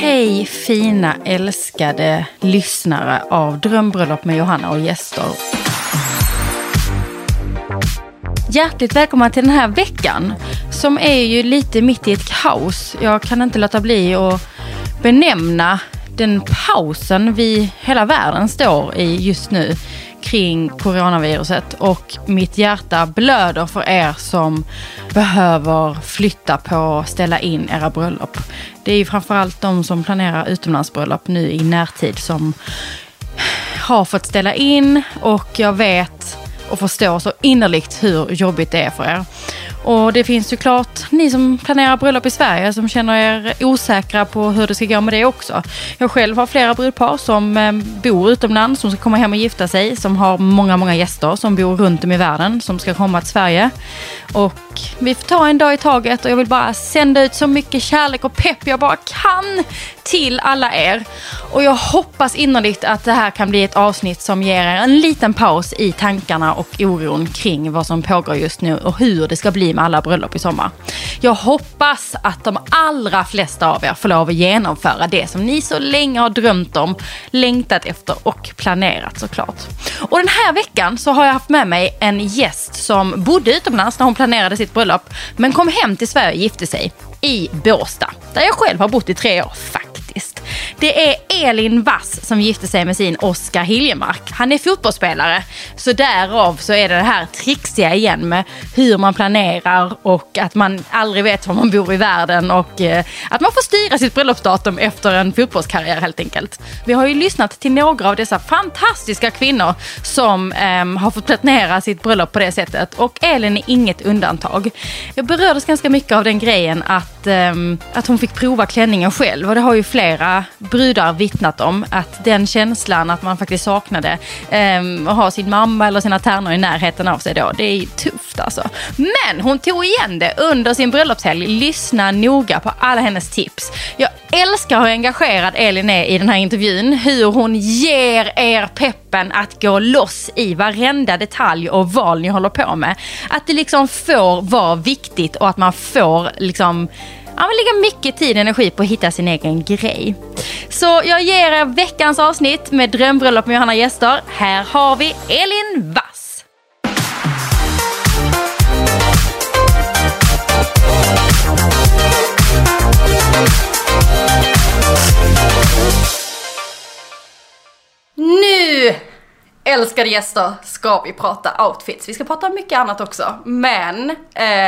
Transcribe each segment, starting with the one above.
Hej fina älskade lyssnare av Drömbröllop med Johanna och gäster. Hjärtligt välkomna till den här veckan som är ju lite mitt i ett kaos. Jag kan inte låta bli att benämna den pausen vi hela världen står i just nu kring coronaviruset och mitt hjärta blöder för er som behöver flytta på, ställa in era bröllop. Det är ju framförallt de som planerar utomlandsbröllop nu i närtid som har fått ställa in och jag vet och förstår så innerligt hur jobbigt det är för er. Och det finns såklart ni som planerar bröllop i Sverige som känner er osäkra på hur det ska gå med det också. Jag själv har flera brudpar som eh, bor utomlands, som ska komma hem och gifta sig, som har många, många gäster som bor runt om i världen, som ska komma till Sverige. Och vi får ta en dag i taget och jag vill bara sända ut så mycket kärlek och pepp jag bara kan till alla er. Och jag hoppas innerligt att det här kan bli ett avsnitt som ger er en liten paus i tankarna och oron kring vad som pågår just nu och hur det ska bli med alla bröllop i sommar. Jag hoppas att de allra flesta av er får lov att genomföra det som ni så länge har drömt om, längtat efter och planerat såklart. Och den här veckan så har jag haft med mig en gäst som bodde utomlands när hon planerade sitt bröllop men kom hem till Sverige och gifte sig i Båstad där jag själv har bott i tre år faktiskt. Det är Elin Wass som gifte sig med sin Oskar Hiljemark. Han är fotbollsspelare, så därav så är det det här trixiga igen med hur man planerar och att man aldrig vet var man bor i världen och eh, att man får styra sitt bröllopsdatum efter en fotbollskarriär helt enkelt. Vi har ju lyssnat till några av dessa fantastiska kvinnor som eh, har fått planera sitt bröllop på det sättet och Elin är inget undantag. Jag berördes ganska mycket av den grejen att, eh, att hon fick prova klänningen själv och det har ju flera brudar vittnat om. Att den känslan att man faktiskt saknade eh, att ha sin mamma eller sina tärnor i närheten av sig då. Det är tufft alltså. Men hon tog igen det under sin bröllopshelg. Lyssna noga på alla hennes tips. Jag älskar hur engagerad Elin är i den här intervjun. Hur hon ger er peppen att gå loss i varenda detalj och val ni håller på med. Att det liksom får vara viktigt och att man får liksom ja, lägger mycket tid och energi på att hitta sin egen grej. Så jag ger er veckans avsnitt med drömbröllop med Johanna Gäster. Här har vi Elin Wass. Älskade gäster ska vi prata outfits. Vi ska prata om mycket annat också. Men eh,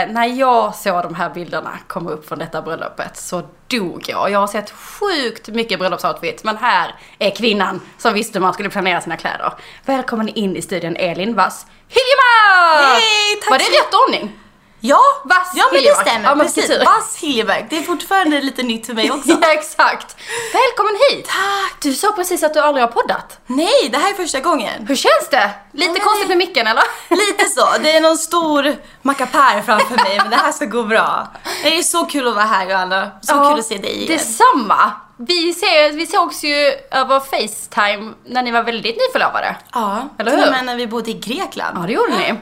när jag såg de här bilderna komma upp från detta bröllopet så dog jag. Jag har sett sjukt mycket bröllopsoutfits men här är kvinnan som visste hur man skulle planera sina kläder. Välkommen in i studion Elin Wass Hiljemark! Hej, tack Var det rätt ordning? Ja, Vass ja men det stämmer. Ja, men precis. tur. Vass Hiljemark. Det är fortfarande lite nytt för mig också. Ja exakt. Välkommen hit! Tack. Du sa precis att du aldrig har poddat. Nej, det här är första gången. Hur känns det? Lite men konstigt med micken eller? Lite så. Det är någon stor mackapär framför mig, men det här ska gå bra. Det är så kul att vara här Johanna. Så Ja, kul att se dig igen. Detsamma. Vi, ser, vi sågs ju över Facetime när ni var väldigt nyförlovade. Ja, Eller hur? med när vi bodde i Grekland. Ja, det gjorde ni.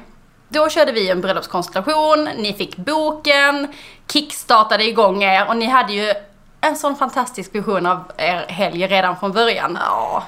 Då körde vi en bröllopskonstellation, ni fick boken, kickstartade igång er och ni hade ju en sån fantastisk vision av er helg redan från början. Ja.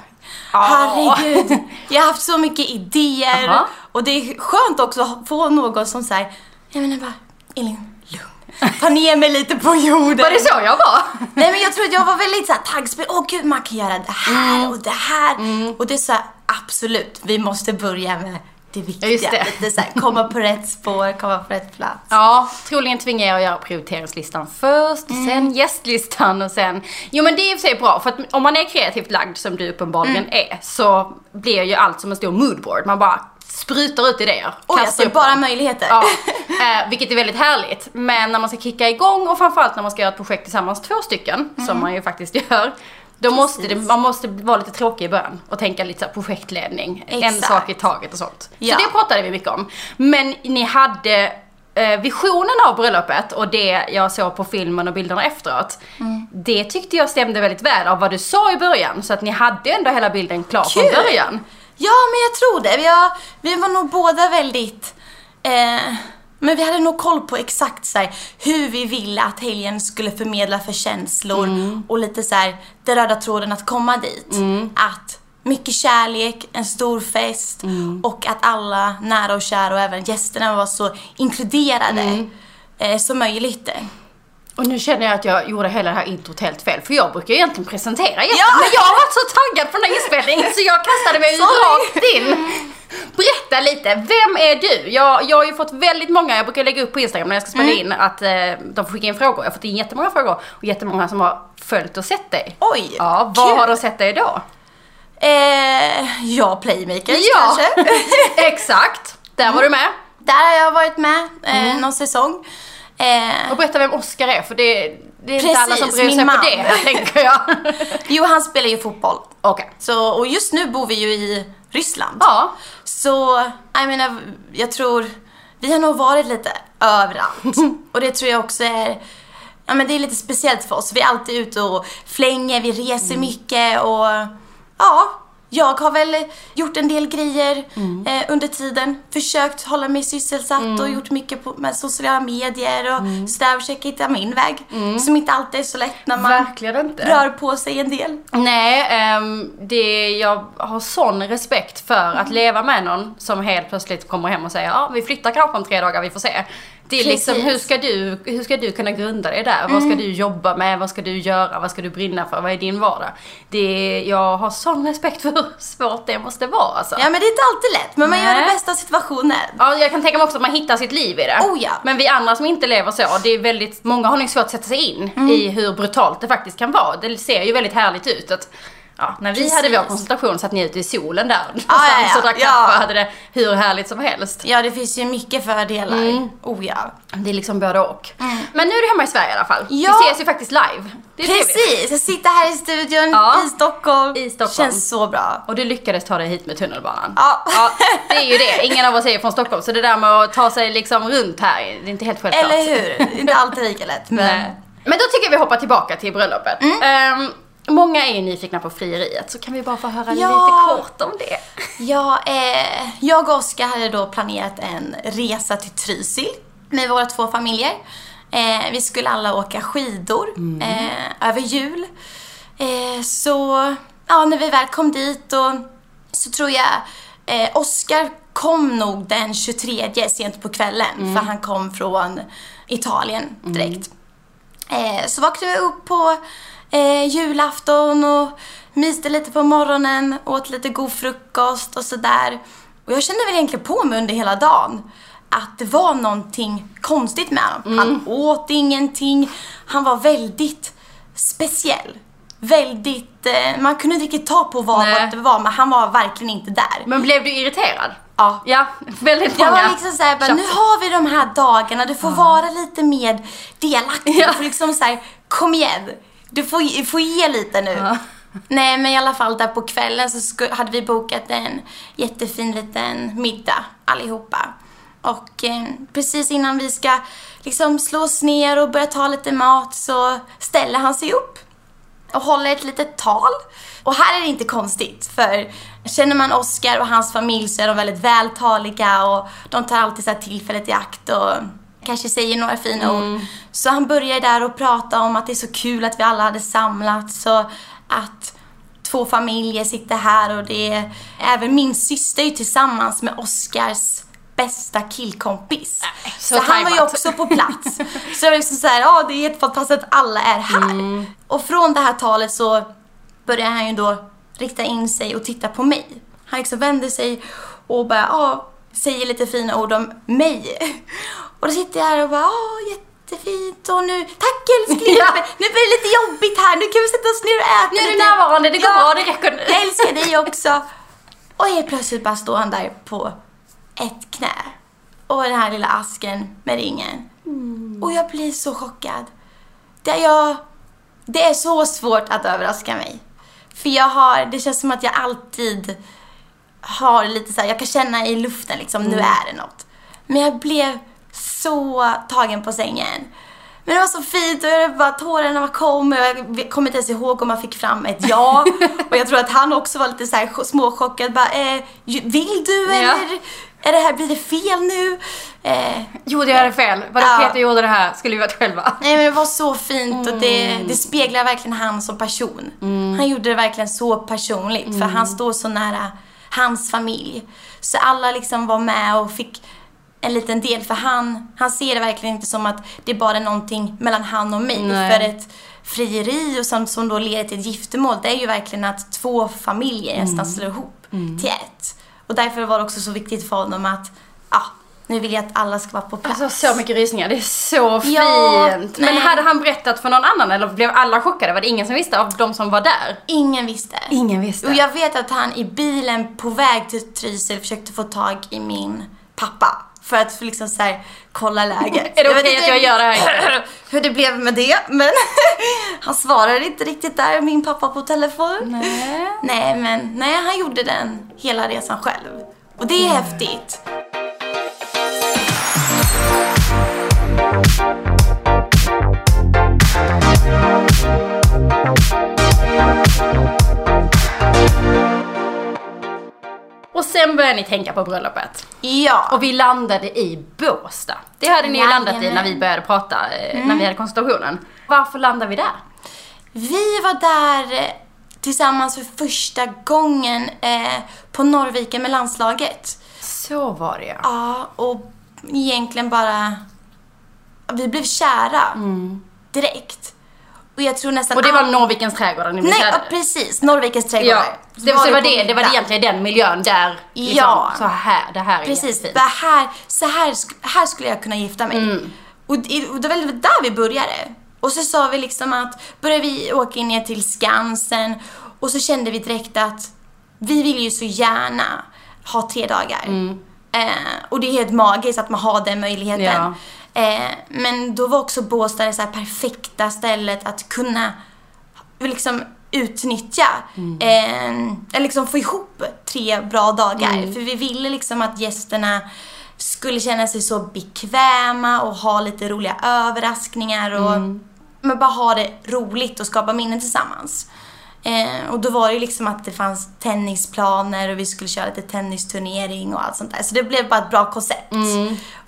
Herregud. Jag har haft så mycket idéer. Aha. Och det är skönt också att få någon som säger, jag menar bara, Elin, lugn. Ta ner mig lite på jorden. Var det så jag var? Nej men jag tror att jag var väldigt såhär taggspel. Åh gud, man kan göra det här Mm. och det här. Och det är såhär, absolut, vi måste börja med det viktiga. Just det. Lite såhär, komma på rätt spår, komma på rätt plats. Ja, troligen tvingar jag att göra prioriteringslistan först, och sen gästlistan och sen... Jo men det är i och för sig bra, för att om man är kreativt lagd som du uppenbarligen är, så blir ju allt som en stor moodboard. Man bara sprutar ut idéer. Och jag ser bara dem. möjligheter. Ja, eh, vilket är väldigt härligt. Men när man ska kicka igång och framförallt när man ska göra ett projekt tillsammans, två stycken, som man ju faktiskt gör. Då måste det, man måste vara lite tråkig i början och tänka lite så projektledning, en Exakt. sak i taget och sånt. Ja. Så det pratade vi mycket om. Men ni hade eh, visionen av bröllopet och det jag såg på filmen och bilderna efteråt. Mm. Det tyckte jag stämde väldigt väl av vad du sa i början. Så att ni hade ändå hela bilden klar Kul. från början. Ja, men jag tror det. Vi, har, vi var nog båda väldigt... Eh, Men vi hade nog koll på exakt så här, hur vi ville att helgen skulle förmedla för känslor och lite så här, den röda tråden att komma dit. Att mycket kärlek, en stor fest och att alla nära och kära och även gästerna var så inkluderade eh, som möjligt. Och nu känner jag att jag gjorde hela det här introt helt fel, för jag brukar egentligen presentera gästen, Ja. men jag har varit så taggad på den här inspelningen så jag kastade mig rakt in. Berätta lite, vem är du? Jag, jag har ju fått väldigt många, jag brukar lägga upp på Instagram när jag ska spela in att eh, de får skicka in frågor. Jag har fått in jättemånga frågor och jättemånga som har följt och sett dig. Oj, Ja, kul. har de sett dig då? Eh, ja, Playmakers Ja. kanske. Exakt, där var du med. Där har jag varit med eh, någon säsong. Eh, Och berätta vem Oscar är, för det, det är inte alla som Precis, bryr sig min på man. det, tänker jag. jo, han spelar ju fotboll. Så, och just nu bor vi ju i Ryssland. Ja. Så, jag menar, jag tror, vi har nog varit lite överallt. och det tror jag också är, ja men det är lite speciellt för oss. Vi är alltid ute och flänger, vi reser mycket och ja, jag har väl gjort en del grejer eh, under tiden. Försökt hålla mig sysselsatt och gjort mycket på, med sociala medier och sådär. Försöka hitta min väg. Som inte alltid är så lätt när man rör på sig en del. Nej, ehm, det, jag har sån respekt för att leva med någon som helt plötsligt kommer hem och säger ja, vi flyttar kanske om tre dagar, vi får se. Det är liksom, hur ska, du, hur ska du kunna grunda dig där? Vad ska du jobba med? Vad ska du göra? Vad ska du brinna för? Vad är din vardag? Det, jag har sån respekt för hur svårt det måste vara alltså. Ja men det är inte alltid lätt, men man gör Nej. det bästa av situationen. Ja, jag kan tänka mig också att man hittar sitt liv i det. Oh ja. Men vi andra som inte lever så, det är väldigt, många har nog svårt att sätta sig in Mm. i hur brutalt det faktiskt kan vara. Det ser ju väldigt härligt ut att Ja, när vi Precis. hade vår konsultation satt ni ute i solen där ja, någonstans ja. och drack Ja. kaffe och hade det hur härligt som helst. Ja, det finns ju mycket fördelar. Oh ja. Det är liksom både och. Men nu är du hemma i Sverige i alla fall. Mm. Ja. Vi ses ju faktiskt live. Det är. Precis, jag sitter här i studion Ja. i Stockholm. I Stockholm. Känns så bra. Och du lyckades ta dig hit med tunnelbanan. Ja. ja. Det är ju det. Ingen av oss är från Stockholm så det där med att ta sig liksom runt här, det är inte helt självklart. Eller hur? Det är inte alltid lika lätt, men... Nej. Men då tycker jag vi hoppar tillbaka till bröllopet. Mm. Ehm, många är ju nyfikna på frieriet, så kan vi bara få höra Ja. lite kort om det. Ja, eh, jag och Oskar hade då planerat en resa till Trysil med våra två familjer. Eh, vi skulle alla åka skidor eh, över jul. Eh, så, ja, när vi väl kom dit och så tror jag eh, Oskar kom nog den 23 sent på kvällen för han kom från Italien direkt. Eh, så vaknade vi upp på eh, julafton och myste lite på morgonen, åt lite god frukost och sådär. Och jag kände väl egentligen på mig under hela dagen att det var någonting konstigt med honom. Han åt ingenting. Han var väldigt speciell. Väldigt, eh, man kunde inte riktigt ta på vad, det var, men han var verkligen inte där. Men blev du irriterad? Ja. Ja, väldigt Jag många. var liksom såhär, bara, nu har vi de här dagarna, du får vara lite mer delaktig. Ja. Får liksom såhär, kom igen. Du får, får ge lite nu. Ja. Nej men i alla fall där på kvällen så hade vi bokat en jättefin liten middag allihopa. Och eh, precis innan vi ska liksom slå oss ner och börja ta lite mat så ställer han sig upp och håller ett litet tal. Och här är det inte konstigt för känner man Oscar och hans familj så är de väldigt vältaliga och de tar alltid så här tillfället i akt och kanske säger några fina ord. Så han börjar där och prata om att det är så kul att vi alla hade samlats och att två familjer sitter här och det är även min syster är tillsammans med Oscars bästa killkompis. Nej, så så han var ju också på plats. Så det var liksom såhär, ja det är fantastiskt att alla är här. Och från det här talet så börjar han ju då rikta in sig och titta på mig. Han liksom vänder sig och bara, ja, säger lite fina ord om mig. Och då sitter jag här och bara, ja jättefint och nu, tack älskling, Ja. nu blir det lite jobbigt här, nu kan vi sätta oss ner och äta Nu är du lite. närvarande, det går bra, det räcker nu. Jag älskar dig också. Och helt plötsligt bara står han där på ett knä. Och den här lilla asken med ringen. Och jag blir så chockad. Det, jag, det är så svårt att överraska mig. För jag har, det känns som att jag alltid har lite så här, jag kan känna i luften liksom, nu är det något. Men jag blev så tagen på sängen. Men det var så fint och jag bara, tårarna kom och jag kommer inte ens ihåg om man fick fram ett ja. och jag tror att han också var lite så här småchockad. Bara, eh, vill du Ja. eller är det här, blir det fel nu? Eh, Gjorde jag det fel? Vadå Ja. Peter gjorde det här? Skulle vi varit själva? nej men det var så fint och det, Mm. det speglar verkligen han som person. Han gjorde det verkligen så personligt för Mm. han står så nära hans familj. Så alla liksom var med och fick en liten del för han, han ser det verkligen inte som att det är bara är någonting mellan han och mig. Nej. För ett frieri och som, som då leder till ett giftermål, det är ju verkligen att två familjer Mm. nästan slår ihop till ett. Och därför var det också så viktigt för honom att, ja, nu vill jag att alla ska vara på plats. Alltså så mycket rysningar, det är så Ja, fint. Men nej. hade han berättat för någon annan eller blev alla chockade? Var det ingen som visste av de som var där? Ingen visste. Ingen visste. Och jag vet att han i bilen på väg till Trysil försökte få tag i min pappa. För att liksom så här, kolla läget. Är det okej inte att jag gör det här? Hur det blev med det, men han svarade inte riktigt där, min pappa på telefon. Nej. Nej, men nej, han gjorde den hela resan själv. Och det är Mm. häftigt. Och sen började ni tänka på bröllopet. Ja. Och vi landade i Båstad. Det hade ni ju landat i när vi. Mm. började prata, eh, när vi hade konsultationen. Varför landade vi där? Vi var där eh, tillsammans för första gången eh, på Norrviken med landslaget. Så var det ja. Ja, och egentligen bara... Vi blev kära direkt. Och jag tror nästan Och det var all- Norrvikens trädgård där ni blev Nej, ja, precis. Norrvikens trädgårdar. Ja, det, det, var det, det var egentligen den miljön där, liksom, Ja. så här, det här är Precis. jättefint. Det här, så här, här skulle jag kunna gifta mig. Mm. Och, och det var väl där vi började. Och så sa vi liksom att, började vi åka ner till Skansen och så kände vi direkt att vi vill ju så gärna ha tre dagar. Mm. Eh, och det är helt magiskt att man har den möjligheten. Ja. Eh, men då var också Båstad det så perfekta stället att kunna liksom utnyttja, eh, eller liksom få ihop tre bra dagar. För vi ville liksom att gästerna skulle känna sig så bekväma och ha lite roliga överraskningar och men bara ha det roligt och skapa minnen tillsammans. Eh, och då var det liksom att det fanns tennisplaner och vi skulle köra lite tennisturnering och allt sånt där. Så det blev bara ett bra koncept.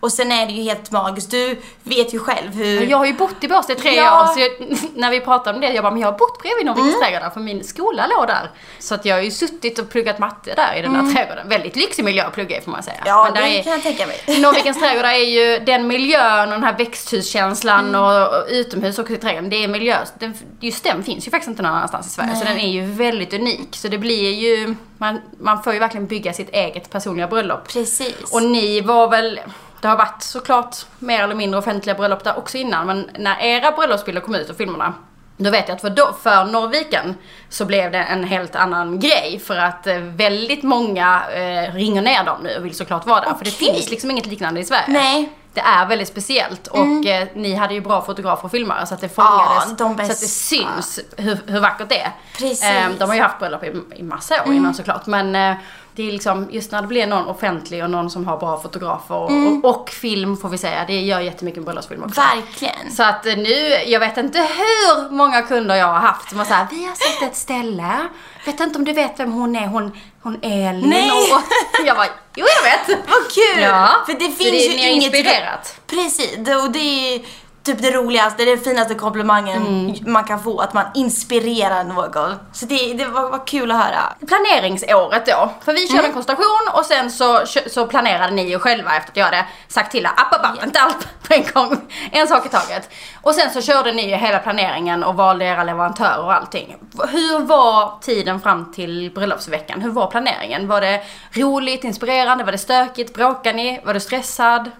Och sen är det ju helt magiskt. Du vet ju själv hur... Jag har ju bott i Båstad i tre Ja. år, så jag, när vi pratade om det, jag bara, men jag har bott bredvid Norrvikens trädgårdar för min skola låg där. Så att jag har ju suttit och pluggat matte där i den här trädgården. Väldigt lyxig miljö att plugga i får man säga. Ja, Men där det är, kan jag tänka mig. Norrvikens trädgårdar är ju den miljön och den här växthuskänslan och, och utomhus också i trädgården. Det är miljö, den, just den finns ju faktiskt inte någon annanstans i Sverige. Så den är ju väldigt unik. Så det blir ju, man, man får ju verkligen bygga sitt eget personliga bröllop. Precis. Och ni var väl, det har varit såklart mer eller mindre offentliga bröllop där också innan, men när era bröllopsbilder kom ut och filmerna, då vet jag att för, då, för Norrviken så blev det en helt annan grej för att eh, väldigt många eh, ringer ner dem nu och vill såklart vara där. För det finns liksom inget liknande i Sverige. Nej. Det är väldigt speciellt och eh, ni hade ju bra fotografer och filmare så att det fångades, Ja, de så att det syns hur, hur vackert det är. Precis. Eh, de har ju haft bröllop i, i massa år innan såklart men eh, det är liksom, just när det blir någon offentlig och någon som har bra fotografer och, och, och film får vi säga, det gör jättemycket med bröllopsfilm också. Verkligen. Så att eh, nu, jag vet inte hur många kunder jag har haft som har sagt vi har sett ett ställe, vet inte om du vet vem hon är, hon, hon Elin Nej. och jag bara, jo jag vet. Vad kul! Ja, För det finns det- ju inget... inspirerat. Precis, och det är typ det roligaste, det är den finaste komplimangen Mm. man kan få, att man inspirerar någon. Så det, det var, var kul att höra. planeringsåret då. För vi körde Mm. en konstellation och sen så, så planerade ni ju själva efter att jag hade sagt till er, app, app, app, inte allt på en gång, en sak i taget. Och sen så körde ni ju hela planeringen och valde era leverantörer och allting. Hur var tiden fram till bröllopsveckan? Hur var planeringen? Var det roligt, inspirerande, var det stökigt, bråkade ni, var du stressad?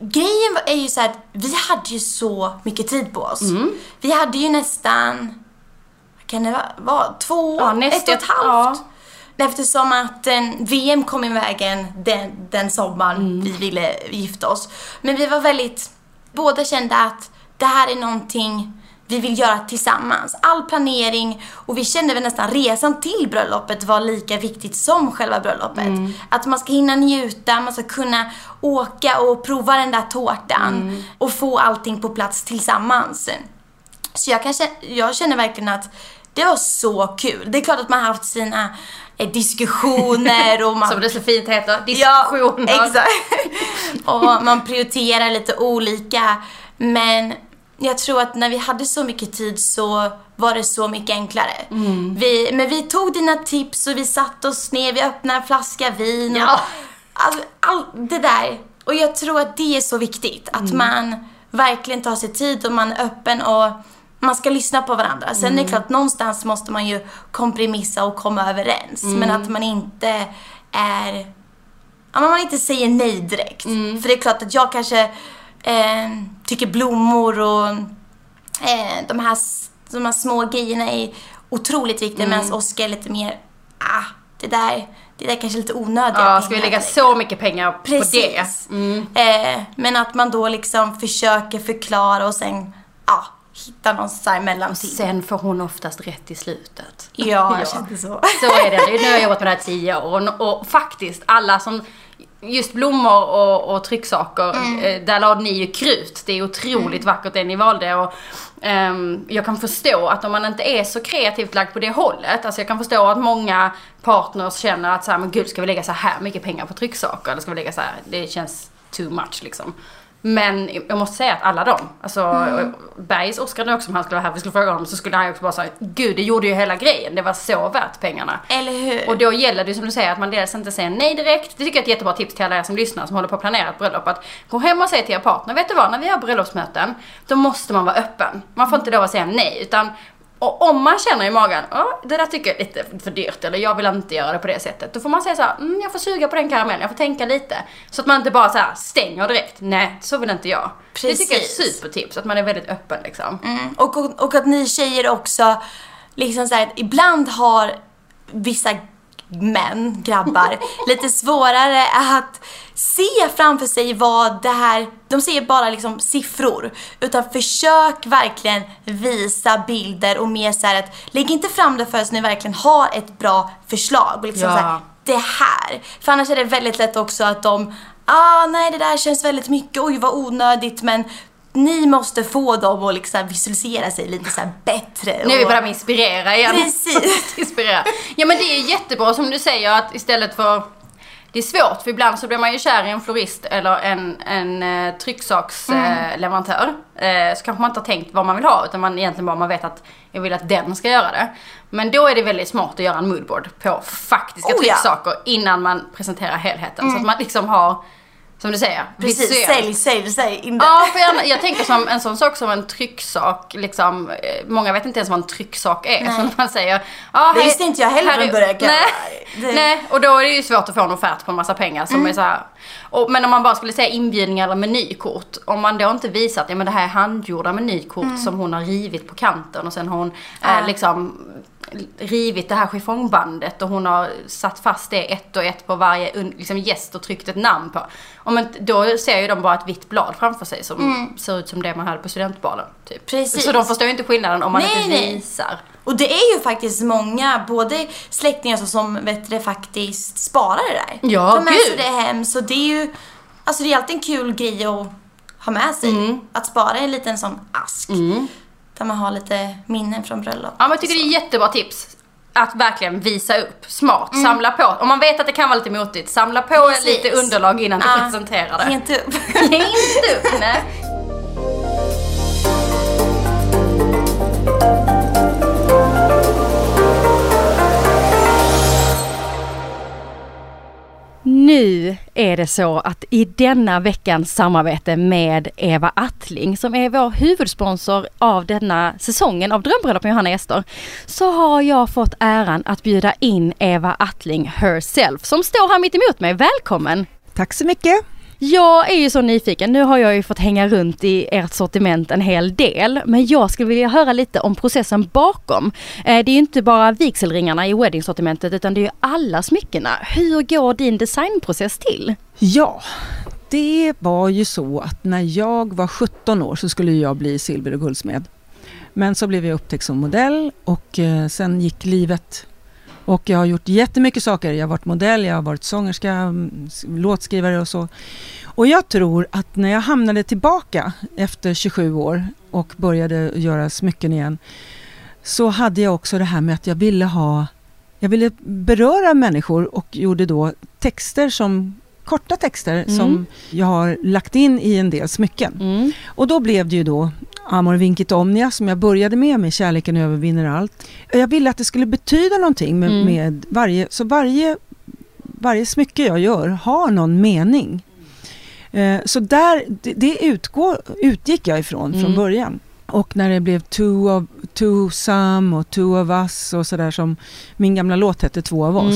Grejen är ju så att vi hade ju så mycket tid på oss. Mm. Vi hade ju nästan, vad kan det vara, två, Ja, nästan- ett och ett halvt. Eftersom att en VM kom i vägen den, den sommaren Mm. vi ville gifta oss. Men vi var väldigt, båda kände att det här är någonting vi vill göra tillsammans. All planering och vi kände väl nästan resan till bröllopet var lika viktigt som själva bröllopet. Att man ska hinna njuta, man ska kunna åka och prova den där tårtan och få allting på plats tillsammans. Så jag, kan, kä- jag känner verkligen att det var så kul. Det är klart att man har haft sina eh, diskussioner och man... Som det så fint heter, diskussioner. Ja, exakt. och man prioriterar lite olika. Men jag tror att när vi hade så mycket tid så var det så mycket enklare. Mm. Vi, men vi tog dina tips och vi satte oss ner, vi öppnade en flaska vin och Ja. all, all, det där. Och jag tror att det är så viktigt. Att man verkligen tar sig tid och man är öppen och man ska lyssna på varandra. Sen är det klart, någonstans måste man ju kompromissa och komma överens. Men att man inte är ja, men man inte säger nej direkt. För det är klart att jag kanske eh, tycker blommor och eh, de, här, de här små grejerna är otroligt viktiga medan Oskar är lite mer, ah, det där, det där är kanske lite onödiga Ja, ska vi lägga så mycket pengar på det? Precis. Eh, men att man då liksom försöker förklara och sen, ja, hitta någon sån här mellantid. Sen får hon oftast rätt i slutet. Ja, jag kände så. Så är det. Nu har jag jobbat med det här tio år och, och faktiskt alla som Just blommor och, och trycksaker, eh, där lade ni ju krut. Det är otroligt vackert det ni valde. Och, ehm, jag kan förstå att om man inte är så kreativt lagd på det hållet, alltså jag kan förstå att många partners känner att så här, men gud ska vi lägga så här mycket pengar på trycksaker? Eller ska vi lägga så här, det känns too much liksom. Men jag måste säga att alla de, alltså Mm. Bergs Oskar nu också om han skulle vara här, vi skulle fråga honom så skulle han också bara säga Gud det gjorde ju hela grejen, det var så värt pengarna. Eller hur? Och då gäller det som du säger att man dels inte säger nej direkt. Det tycker jag är ett jättebra tips till alla er som lyssnar som håller på att planera ett bröllop. Att gå hem och säga till er partner, vet du vad, när vi har bröllopsmöten, då måste man vara öppen. Man får inte lov att säga nej, utan och om man känner i magen, ja det där tycker jag är lite för dyrt eller jag vill inte göra det på det sättet. Då får man säga så här, mm, jag får suga på den karamellen, jag får tänka lite. Så att man inte bara så här stänger direkt, nej så vill inte jag. Det tycker jag är ett Precis. supertips, att man är väldigt öppen liksom. Mm. Och, och, och att ni tjejer också, liksom så här, att ibland har vissa män, grabbar, lite svårare att se framför sig vad det här, de ser bara liksom siffror. Utan försök verkligen visa bilder och mer så här att lägg inte fram det förrän ni verkligen har ett bra förslag. Och liksom Ja. så här, det här. För annars är det väldigt lätt också att de, ah nej det där känns väldigt mycket, oj vad onödigt men ni måste få dem att liksom visualisera sig lite så bättre. Nu är vi och- på det här med inspirera igen. Precis. inspirera. Ja men det är jättebra som du säger att istället för det är svårt för ibland så blir man ju kär i en florist eller en, en eh, trycksaksleverantör. Eh, så kanske man inte har tänkt vad man vill ha utan man egentligen bara man vet att jag vill att den ska göra det. Men då är det väldigt smart att göra en moodboard på faktiska Oh, ja. trycksaker innan man presenterar helheten. Så att man liksom har, som du säger, Precis, visuellt. sälj, sälj, sälj. Ja, för jag, jag tänker som en sån sak som en trycksak, liksom, eh, många vet inte ens vad en trycksak är. Nej. Så man säger, ja, Det visste inte jag heller från början, Nej, det- nej, och då är det ju svårt att få en offert på en massa pengar som är så här. Och, men om man bara skulle säga inbjudningar eller menykort, om man då inte visar att ja, men det här är handgjorda menykort som hon har rivit på kanten och sen har hon Ja. eh, liksom rivit det här chiffongbandet och hon har satt fast det ett och ett på varje liksom, gäst och tryckt ett namn på. Om inte, då ser ju de bara ett vitt blad framför sig som ser ut som det man hade på studentbalen. Typ. Precis. Så de förstår ju inte skillnaden om man Nej, inte nej. visar. Och det är ju faktiskt många, både släktingar som, som vet du, faktiskt sparar det där. Ja, Tar med sig det hem. Så det är ju, alltså det är alltid en kul grej att ha med sig. Mm. Att spara en liten sån ask. Där man har lite minnen från bröllop. Ja men jag tycker det är jättebra tips. Att verkligen visa upp smart, Mm. samla på. Om man vet att det kan vara lite motigt, samla på Precis. lite underlag innan du Ja, presenterar det. Ge inte upp. Ge inte upp, nej. Nu är det så att i denna veckans samarbete med Eva Attling som är vår huvudsponsor av denna säsongen av Drömbröllop med Johanna Ester så har jag fått äran att bjuda in Eva Attling herself som står här mitt emot mig. Välkommen! Tack så mycket. Jag är ju så nyfiken, nu har jag ju fått hänga runt i ert sortiment en hel del, men jag skulle vilja höra lite om processen bakom. Eh, det är ju inte bara vigselringarna i wedding-sortimentet utan det är ju alla smyckena. Hur går din designprocess till? Ja, det var ju så att när jag var 17 år så skulle jag bli silver och guldsmed. Men så blev jag upptäckt som modell och eh, sen gick livet. Och jag har gjort jättemycket saker. Jag har varit modell, jag har varit sångerska, mm, låtskrivare och så. Och jag tror att när jag hamnade tillbaka efter 27 år och började göra smycken igen så hade jag också det här med att jag ville ha jag ville beröra människor och gjorde då texter som korta texter Mm. som jag har lagt in i en del smycken. Mm. Och då blev det ju då Amor Vincit Omnia som jag började med, med Kärleken övervinner allt. Jag ville att det skulle betyda någonting med, Mm. med varje, så varje, varje smycke jag gör har någon mening. Eh, så där, det, det utgår, utgick jag ifrån Mm. från början. Och när det blev two of, two some och two of us och sådär som min gamla låt hette Två av oss.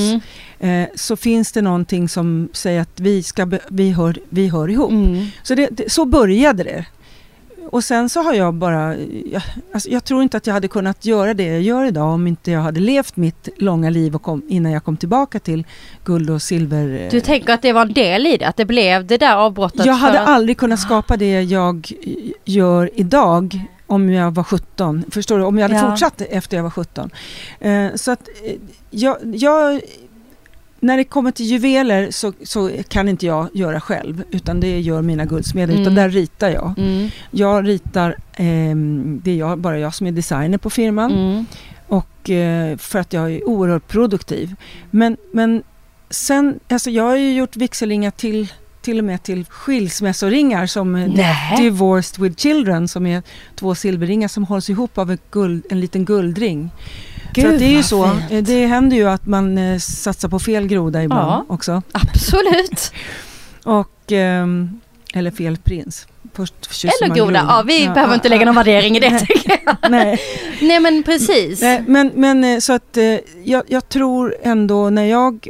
Mm. Eh, så finns det någonting som säger att vi, ska be, vi, hör, vi hör ihop. Mm. Så, det, det, så började det. Och sen så har jag bara, jag, alltså jag tror inte att jag hade kunnat göra det jag gör idag om inte jag hade levt mitt långa liv och kom, innan jag kom tillbaka till guld och silver. eh, Du tänker att det var en del i det? Att det blev det där avbrottet? jag hade att- aldrig kunnat skapa det jag gör idag om jag var 17. Förstår du? Om jag hade Ja. fortsatt efter jag var 17. Eh, så att eh, jag, jag, när det kommer till juveler så, så kan inte jag göra själv utan det gör mina guldsmeder. Utan Mm. där ritar jag. Mm. Jag ritar, ehm, det är jag, bara jag som är designer på firman. Mm. Och eh, för att jag är oerhört produktiv. Men, men sen, alltså jag har ju gjort vigselringar till till och med till skilsmässoringar som eh, Nej. Divorced with Children som är två silverringar som hålls ihop av ett guld, en liten guldring. Gud, att det är ju så, fint. eh, det händer ju att man eh, satsar på fel groda ibland Ja. också. Absolut. Och, ehm, eller fel prins. Först Eller grodan. Ja, vi Ja, behöver ja, inte lägga någon värdering i det jag. Nej. Nej men precis. Nej, men, men eh, så att eh, jag, jag tror ändå när jag,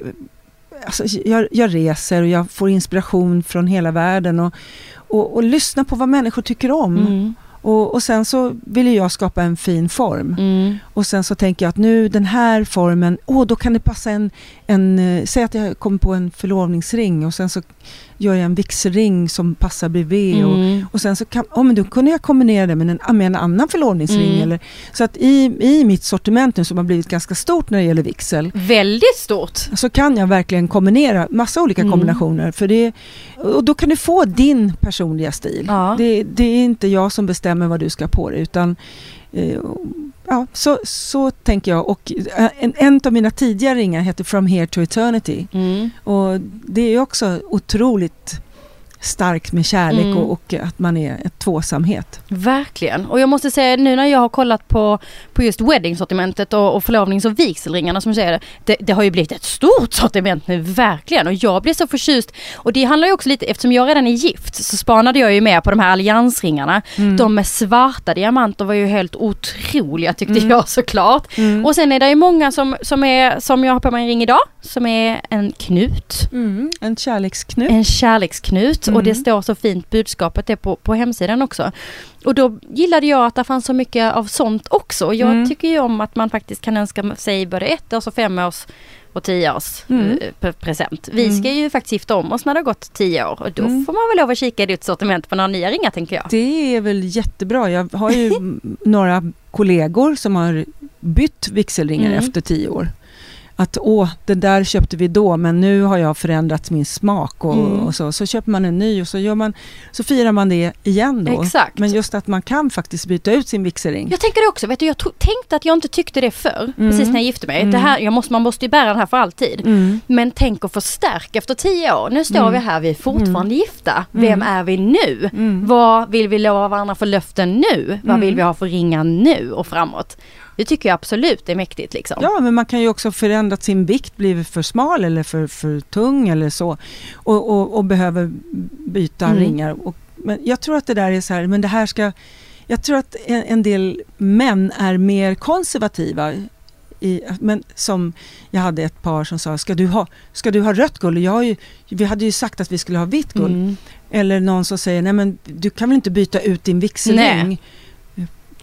alltså, jag, jag reser och jag får inspiration från hela världen och, och, och lyssnar på vad människor tycker om. Mm. Och, och sen så vill ju jag skapa en fin form. Mm. Och sen så tänker jag att nu den här formen, åh då kan det passa en, en eh, säg att jag kommer på en förlovningsring och sen så gör jag en vigselring som passar bredvid. Och, Mm. och sen så kan, oh, men då kunde jag kombinera det med en, med en annan förlovningsring. Mm. Eller, så att i, i mitt sortiment nu som har blivit ganska stort när det gäller vigsel Väldigt stort. så kan jag verkligen kombinera massa olika Mm. kombinationer. För det, och då kan du få din personliga stil. Ja. Det, det är inte jag som bestämmer vad du ska på dig utan ja, så, så tänker jag. Och eh, en, en av mina tidiga ringar heter From Here to Eternity. Mm. Och det är också otroligt starkt med kärlek Mm. och, och att man är ett tvåsamhet. Verkligen. Och jag måste säga nu när jag har kollat på, på just wedding-sortimentet och, och förlovnings och vigselringarna som du säger, det, det har ju blivit ett stort sortiment nu, verkligen. Och jag blir så förtjust. Och det handlar ju också lite, eftersom jag redan är gift så spanade jag ju med på de här alliansringarna. Mm. De med svarta diamanter var ju helt otroliga tyckte Mm. jag såklart. Mm. Och sen är det ju många som, som är, som jag har på mig en ring idag, som är en knut. Mm. En kärleksknut. En kärleksknut och Mm. det står så fint budskapet är på, på hemsidan också. Och då gillade jag att det fanns så mycket av sånt också. Och Jag Mm. tycker ju om att man faktiskt kan önska sig både ett års och fem års och tio års Mm. eh, pre- present. Vi Mm. ska ju faktiskt gifta om oss när det har gått tio år och då Mm. får man väl lov att kika i ditt sortiment på några nya ringar tänker jag. Det är väl jättebra. Jag har ju några kollegor som har bytt vigselringar Mm. efter tio år. Att åh, det där köpte vi då men nu har jag förändrat min smak och, Mm. och så. Så köper man en ny och så, gör man, så firar man det igen då. Exakt. Men just att man kan faktiskt byta ut sin vigselring. Jag tänker det också, vet du, jag tänkte att jag inte tyckte det förr, Mm. precis när jag gifte mig. Mm. Det här, jag måste, man måste ju bära den här för alltid. Mm. Men tänk att förstärka efter tio år. Nu står Mm. vi här, vi är fortfarande gifta. Mm. Vem är vi nu? Mm. Vad vill vi lova varandra för löften nu? Vad Mm. vill vi ha för ringar nu och framåt? Det tycker jag absolut är mäktigt liksom. Ja, men man kan ju också förändra sin vikt, blivit för smal eller för, för tung eller så. Och, och, och behöver byta Mm. ringar. Och, men jag tror att det där är så här, men det här ska... Jag tror att en, en del män är mer konservativa. I, men som jag hade ett par som sa, ska du ha, ska du ha rött guld? Jag har ju, vi hade ju sagt att vi skulle ha vitt guld. Mm. Eller någon som säger, nej men du kan väl inte byta ut din vigselring?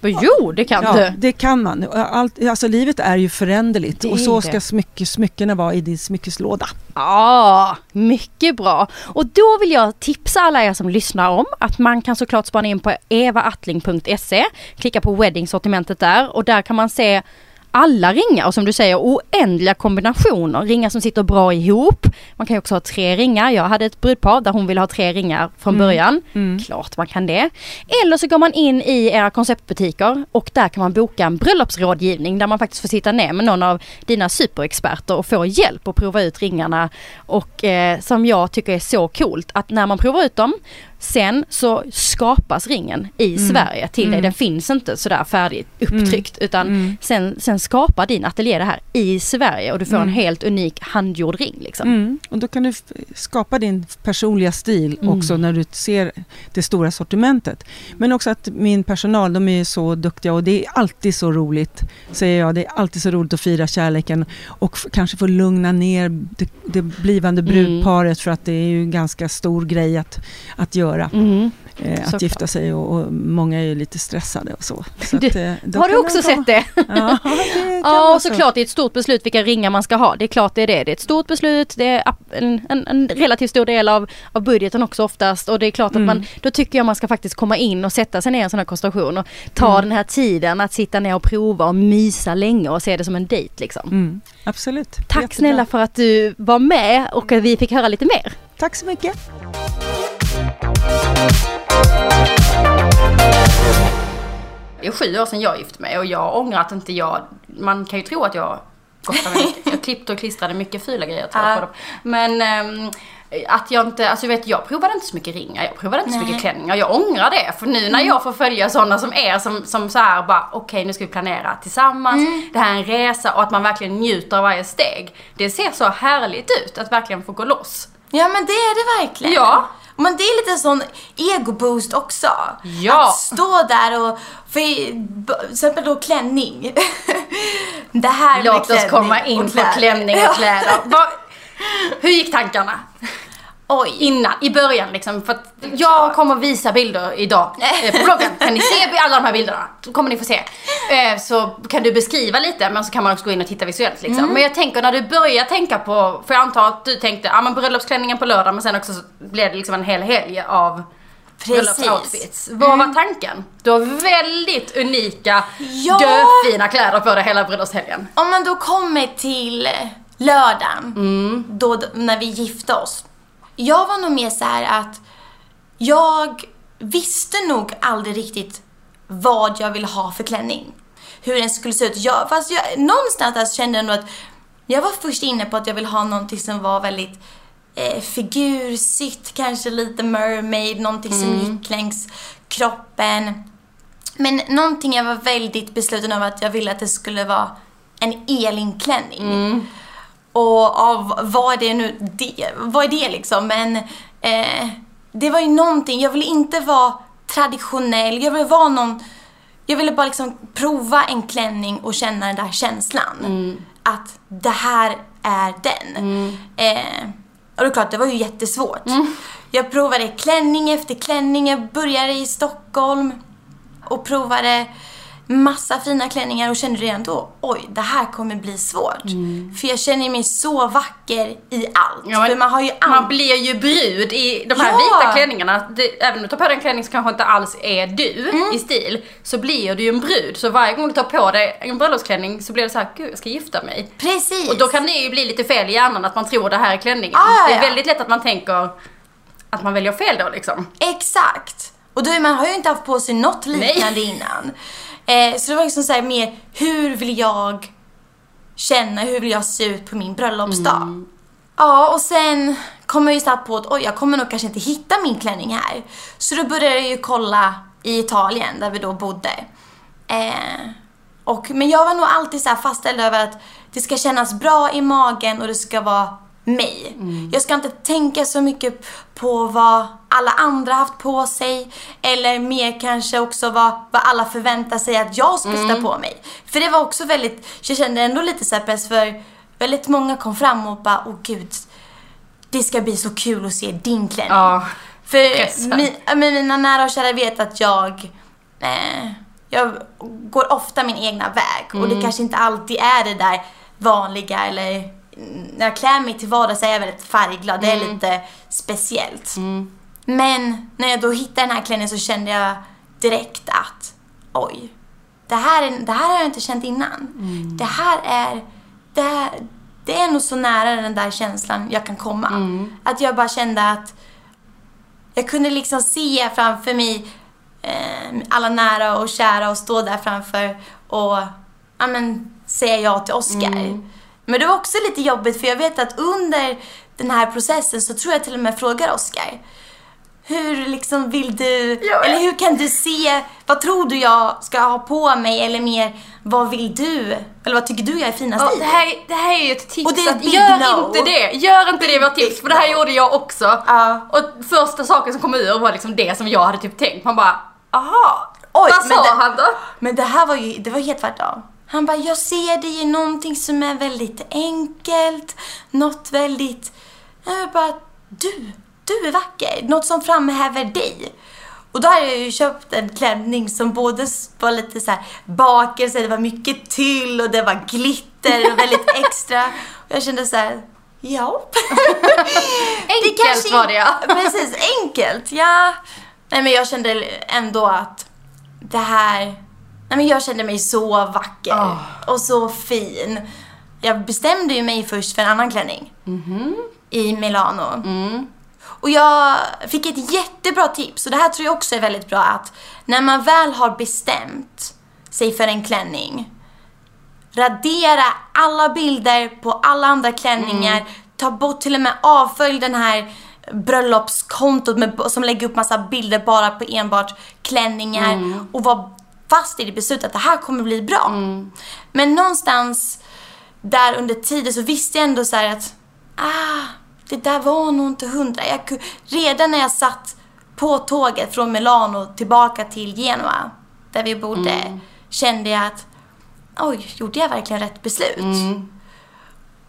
Och Jo, det kan Ja, du. det kan man. Allt, alltså livet är ju föränderligt är och så ska smycke, smyckena vara i din smyckeslåda. Ja, mycket bra. Och då vill jag tipsa alla er som lyssnar om att man kan såklart spana in på evaattling.se, klicka på wedding-sortimentet där och där kan man se alla ringar och som du säger oändliga kombinationer. Ringar som sitter bra ihop. Man kan ju också ha tre ringar. Jag hade ett brudpar där hon ville ha tre ringar från början. Klart man kan det. Eller så går man in i era konceptbutiker och där kan man boka en bröllopsrådgivning där man faktiskt får sitta ner med någon av dina superexperter och få hjälp att prova ut ringarna. Och eh, som jag tycker är så coolt att när man provar ut dem Sen så skapas ringen i Sverige till dig. Den finns inte sådär färdigt upptryckt utan sen, sen skapar din ateljé det här i Sverige och du får en helt unik handgjord ring liksom. Mm. Och då kan du skapa din personliga stil Mm. också när du ser det stora sortimentet. Men också att min personal, de är så duktiga och det är alltid så roligt, säger jag. Det är alltid så roligt att fira kärleken och kanske få lugna ner det, det blivande Mm. brudparet för att det är ju en ganska stor grej att, att göra. Mm. Eh, att gifta sig och, och många är ju lite stressade och så. så att, eh, Har du också sett det? Ja, det Ja, och så. såklart det är ett stort beslut vilka ringar man ska ha. Det är klart det är det. Det är ett stort beslut, det är en, en, en relativt stor del av, av budgeten också oftast. Och det är klart att man, då tycker jag man ska faktiskt komma in och sätta sig ner i en sån här konstellation och ta den här tiden att sitta ner och prova och mysa länge och se det som en dejt liksom. Mm, absolut. Tack Jättebra. snälla för att du var med och att vi fick höra lite mer. Tack så mycket. Det är sju år sedan jag gifte mig och jag ångrar att inte jag, man kan ju tro att jag gottade mig mycket. Jag klippte och klistrade mycket fula grejer tror jag på dem. Men ehm, att jag inte, alltså vet jag provade inte så mycket ringar, jag provade inte så Nej. mycket klänningar. Jag ångrar det för nu när jag får följa sådana som er som, som så här bara okej nu ska vi planera tillsammans, det här är en resa och att man verkligen njuter av varje steg. Det ser så härligt ut att verkligen få gå loss. Ja men det är det verkligen. Ja. Men det är lite sån ego-boost också. Ja. Att stå där och, för till exempel då klänning. det här med Låt oss klänning komma in på klänning och Ja. kläder. Vad- hur gick tankarna? Oj. innan, i början liksom. För att jag kommer visa bilder idag eh, på bloggen. Kan ni se alla de här bilderna? Då kommer ni få se. Eh, så kan du beskriva lite men så kan man också gå in och titta visuellt liksom. Mm. Men jag tänker när du börjar tänka på, för jag antar att du tänkte, ah, men bröllopsklänningen på lördag men sen också så blev det liksom en hel helg av bröllopsoutfits. Vad var tanken? Du har väldigt unika, Ja. döfina kläder på dig hela bröllopshelgen. Om man då kommer till lördagen, Mm. då, när vi gifte oss. Jag var nog mer så här att jag visste nog aldrig riktigt vad jag ville ha för klänning. Hur den skulle se ut. Jag, fast jag, någonstans kände jag nog att jag var först inne på att jag ville ha någonting som var väldigt eh, figursytt, kanske lite mermaid, någonting som gick längs kroppen. Men någonting jag var väldigt besluten av att jag ville att det skulle vara en Elin-klänning. Och av vad är nu, det, vad är det liksom? Men eh, det var ju någonting, jag ville inte vara traditionell, jag ville vara någon, jag ville bara liksom prova en klänning och känna den där känslan. Att det här är den. Eh, och det är klart, det var ju jättesvårt. Jag provade klänning efter klänning, jag började i Stockholm och provade massa fina klänningar och kände redan då, oj, det här kommer bli svårt. För jag känner mig så vacker i allt. Ja, För man har ju all... Man blir ju brud i de här Ja. vita klänningarna. Det, även om du tar på dig en klänning som kanske inte alls är du Mm. i stil, så blir du ju en brud. Så varje gång du tar på dig en bröllopsklänning så blir det så här, gud jag ska gifta mig. Precis. Och då kan det ju bli lite fel i hjärnan att man tror det här är klänningen. Ah, Det är väldigt lätt att man tänker att man väljer fel då liksom. Exakt. Och då man har ju inte haft på sig något liknande innan. Eh, så det var liksom så här mer, hur vill jag känna, hur vill jag se ut på min bröllopsdag? Ja, och sen kom jag ju snabbt på att oj, jag kommer nog kanske inte hitta min klänning här. Så då började jag ju kolla i Italien, där vi då bodde. Eh, och, men jag var nog alltid så här fastställd över att det ska kännas bra i magen och det ska vara mig. Jag ska inte tänka så mycket på vad alla andra haft på sig eller mer kanske också vad, vad alla förväntar sig att jag ska sätta på mig. För det var också väldigt, jag kände ändå lite så press för väldigt många kom fram och bara, åh gud, det ska bli så kul att se din klänning. Ja. För mi, mina nära och kära vet att jag, eh, jag går ofta min egna väg och Mm. det kanske inte alltid är det där vanliga eller mm, när jag klär mig till vardags är jag väldigt färgglad, det är Mm. lite speciellt. Men när jag då hittade den här klänningen så kände jag direkt att oj, det här, är, det här har jag inte känt innan. Mm. Det här är, det, här, det är nog så nära den där känslan jag kan komma. Mm. Att jag bara kände att jag kunde liksom se framför mig eh, alla nära och kära och stå där framför och ja, men, säga ja till Oscar. Mm. Men det var också lite jobbigt för jag vet att under den här processen så tror jag till och med frågar Oscar. Hur liksom vill du, Ja, eller hur kan du se, vad tror du jag ska ha på mig eller mer, vad vill du? Eller vad tycker du jag är finast Ja, i? det, här, det här är ju ett tips Och det är att gör no. inte det. Gör inte det vårt tips för det här gjorde jag också. Ja. Och första saken som kom ur var liksom det som jag hade typ tänkt. Man bara, aha. Oj, Vad men sa det- han då? Men det här var ju, det var helt tvärtom. Han bara, jag ser dig i någonting som är väldigt enkelt, något väldigt... Jag bara, du, du är vacker. Något som framhäver dig. Och då har jag ju köpt en klänning som både var lite så här bakelse, det var mycket tyll och det var glitter och väldigt extra. Och jag kände så här, ja. Enkelt var det ja. Precis, enkelt. Ja. Nej men jag kände ändå att det här... Nej men jag kände mig så vacker Ah. och så fin. Jag bestämde ju mig först för en annan klänning. I Milano. Mm. Och jag fick ett jättebra tips och det här tror jag också är väldigt bra att när man väl har bestämt sig för en klänning radera alla bilder på alla andra klänningar. Mm. Ta bort till och med avfölj den här bröllopskontot med, som lägger upp massa bilder bara på enbart klänningar. Mm. Och var fast i det beslutet att det här kommer bli bra. Men någonstans där under tiden så visste jag ändå så här att ah, det där var nog inte hundra. Jag, redan när jag satt på tåget från Milano tillbaka till Genua, där vi bodde, kände jag att oj, gjorde jag verkligen rätt beslut?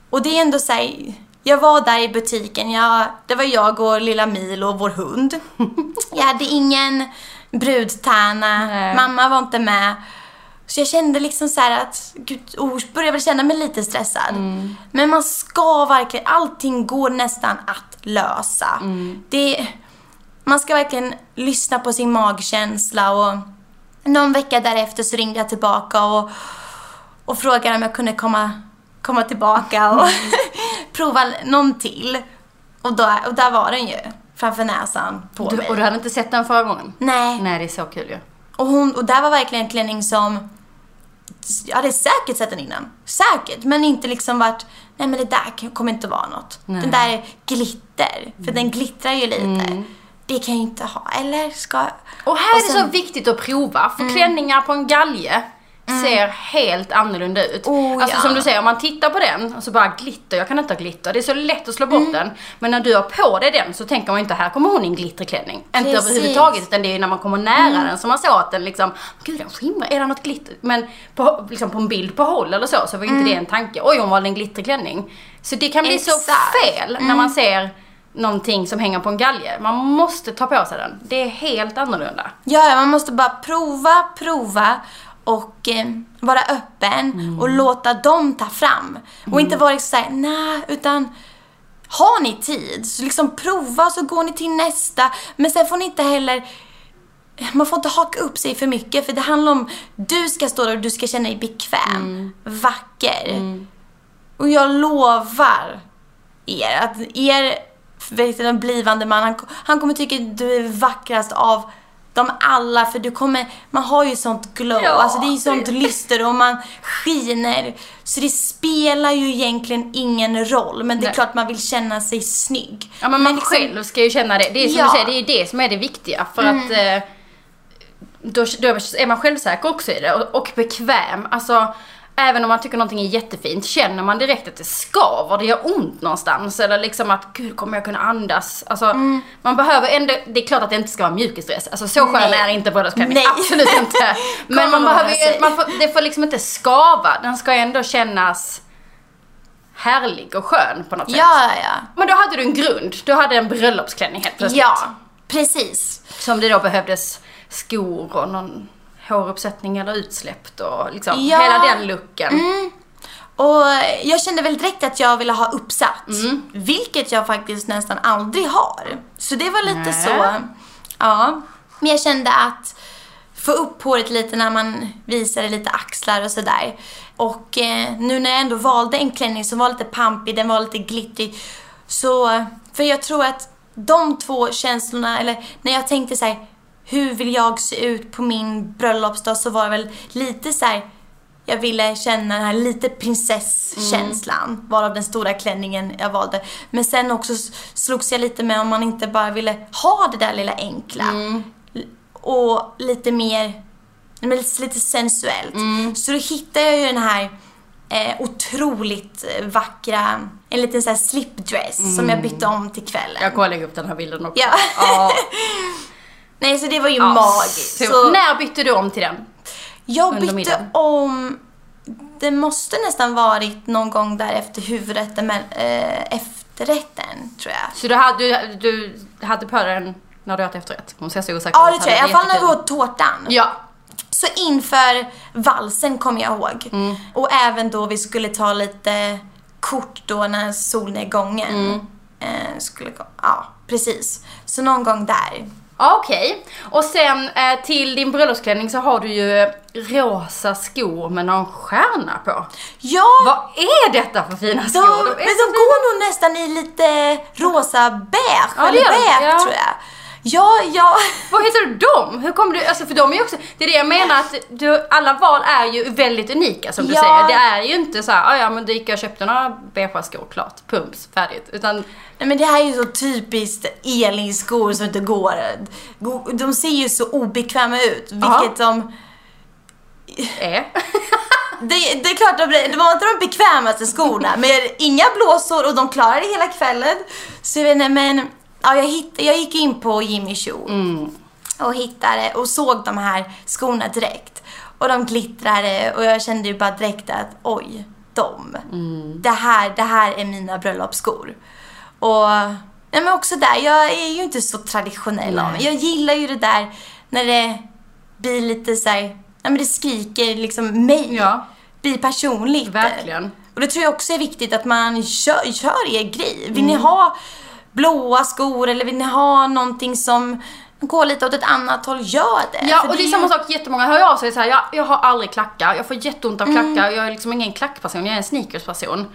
Och det är ändå så här, jag var där i butiken, jag, det var jag och lilla Milo och vår hund. Jag hade ingen brudtärna, Nej. mamma var inte med. Så jag kände liksom så här att, gud, oh, började väl känna mig lite stressad. Men man ska verkligen, allting går nästan att lösa. Det, man ska verkligen lyssna på sin magkänsla och någon vecka därefter så ringde jag tillbaka och, och frågade om jag kunde komma, komma tillbaka och prova någon till. Och, då, och där var den ju, framför näsan på Du, mig. och du hade inte sett den förra gången? Nej. Nej, det är så kul ju. Och, hon, och där var verkligen en klänning som... Jag hade säkert sett den innan. Säkert. Men inte liksom varit... Nej men det där kommer inte vara något. Nej. Den där glitter. För den glittrar ju lite. Det kan jag inte ha. Eller ska... Och här är det sen- Mm. så viktigt att prova, för klänningar på en galge ser helt annorlunda ut. Oh, alltså ja. som du säger, om man tittar på den och så bara glitter, jag kan inte ha glitter. Det är så lätt att slå bort Mm. den. Men när du har på dig den så tänker man inte, här kommer hon i en glitterklänning. Inte Precis. överhuvudtaget, utan det är när man kommer nära den som man såg att den liksom, gud den skimrar, är det något glitter? Men på, liksom på en bild på håll eller så, så var inte det en tanke. Oj, hon valde en glitterklänning. Så det kan bli så Mm. Exakt. Mm. fel när man ser någonting som hänger på en galge. Man måste ta på sig den. Det är helt annorlunda. Ja, man måste bara prova, prova och eh, vara öppen och låta dem ta fram. Och inte vara såhär, nej, utan har ni tid så liksom prova så går ni till nästa. Men sen får ni inte heller man får inte haka upp sig för mycket för det handlar om du ska stå där och du ska känna dig bekväm, vacker. Och jag lovar er att er vet den blivande man, han, han kommer tycka att du är vackrast av dem alla för du kommer, man har ju sånt glow, Ja, alltså det är ju sånt lyster och man skiner. Så det spelar ju egentligen ingen roll men det är Nej. klart man vill känna sig snygg. Ja men man liksom- själv ska ju känna det. Det är som Ja. du säger, det är det som är det viktiga. För att eh, då, då är man självsäker också i det och, och bekväm. Alltså även om man tycker någonting är jättefint, känner man direkt att det skaver, det gör ont någonstans. Eller liksom att gud kommer jag kunna andas? Alltså man behöver ändå, det är klart att det inte ska vara mjukisdress. Alltså så skön är inte bröllopsklänning, absolut inte. Men man behöver ju, man får, det får liksom inte skava, den ska ändå kännas härlig och skön på något sätt. Ja, ja, ja. Men då hade du en grund. Du hade en bröllopsklänning helt plötsligt. Ja, precis. Som det då behövdes skor och någon håruppsättning eller utsläppt och liksom Ja. hela den looken. Och jag kände väl direkt att jag ville ha uppsatt. Mm. Vilket jag faktiskt nästan aldrig har. Så det var lite Nej. så. Ja. Men jag kände att få upp håret lite när man visade lite axlar och sådär. Och eh, nu när jag ändå valde en klänning som var lite pampig, den var lite glittrig. Så, för jag tror att de två känslorna, eller när jag tänkte så här, hur vill jag se ut på min bröllopsdag så var det väl lite så här, jag ville känna den här lite prinsesskänslan, mm. varav den stora klänningen jag valde. Men sen också slogs jag lite med om man inte bara ville ha det där lilla enkla. Mm. Och lite mer, lite sensuellt. Mm. Så då hittade jag ju den här eh, otroligt vackra, en liten sån här slipdress mm. som jag bytte om till kvällen. Jag lägga upp den här bilden också. Ja. Nej, så det var ju ja, magiskt. Så... När bytte du om till den? Jag bytte om, det måste nästan varit någon gång där efter huvudrätten, men äh, efterrätten tror jag. Så du hade, du, du hade på den när du åt efterrätt? Hon ser så osäker Ja, det tror jag. I alla fall när vi åt tårtan. Ja. Så inför valsen kommer jag ihåg. Mm. Och även då vi skulle ta lite kort då när solnedgången mm. eh, skulle komma. Ja, precis. Så någon gång där. Okej. Okay. Och sen eh, till din bröllopsklänning så har du ju rosa skor med någon stjärna på. Ja! Vad är detta för fina skor? De, de men de går nog nästan i lite rosa beige, ja, eller beige ja. tror jag. Ja, ja. Vad heter du dem? Hur kommer du, alltså för de är ju också, det är det jag menar att du, alla val är ju väldigt unika som du ja. säger. Det är ju inte så här, ah, ja men då gick jag och köpte några beigea skor, klart, pumps, färdigt. Utan Nej men det här är ju så typiskt Elin-skor som inte går. De ser ju så obekväma ut, vilket Aha. de... Är? det, det, är klart, de, det var inte de bekvämaste skorna, men inga blåsor och de klarade hela kvällen. Så jag vet inte, men ja, jag, hittade, jag gick in på Jimmy Choo mm. och hittade och såg de här skorna direkt. Och de glittrade och jag kände ju bara direkt att oj, de. Mm. Det, här, det här är mina bröllopsskor. Och nej, men också där, jag är ju inte så traditionell av mig. Jag gillar ju det där när det blir lite så här, ja men det skriker liksom mig. Ja. Blir personligt. Verkligen. Och det tror jag också är viktigt att man kör, kör er grej. Vill mm. ni ha blåa skor eller vill ni ha någonting som går lite åt ett annat håll, gör det. Ja, och det är samma sak, jättemånga hör ju av sig så här, jag, jag har aldrig klackar, jag får jätteont av klackar, mm. jag är liksom ingen klackperson, jag är en sneakersperson.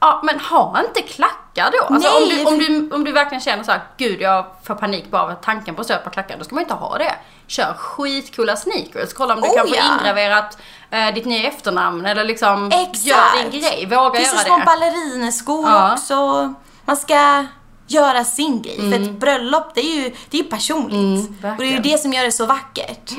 Ja, men ha inte klackar då. Alltså, Nej, om, du, om, du, om du verkligen känner så här, gud jag får panik bara av tanken på att på klackar, då ska man inte ha det. Kör skitcoola sneakers, kolla om du oh, kan få ja. ingraverat eh, ditt nya efternamn eller liksom Exakt. gör din grej, våga Precis göra det. Precis som ballerineskor ja. också. Man ska göra sin grej. Mm. För ett bröllop, det är ju, det är ju personligt. Mm, och det är ju det som gör det så vackert.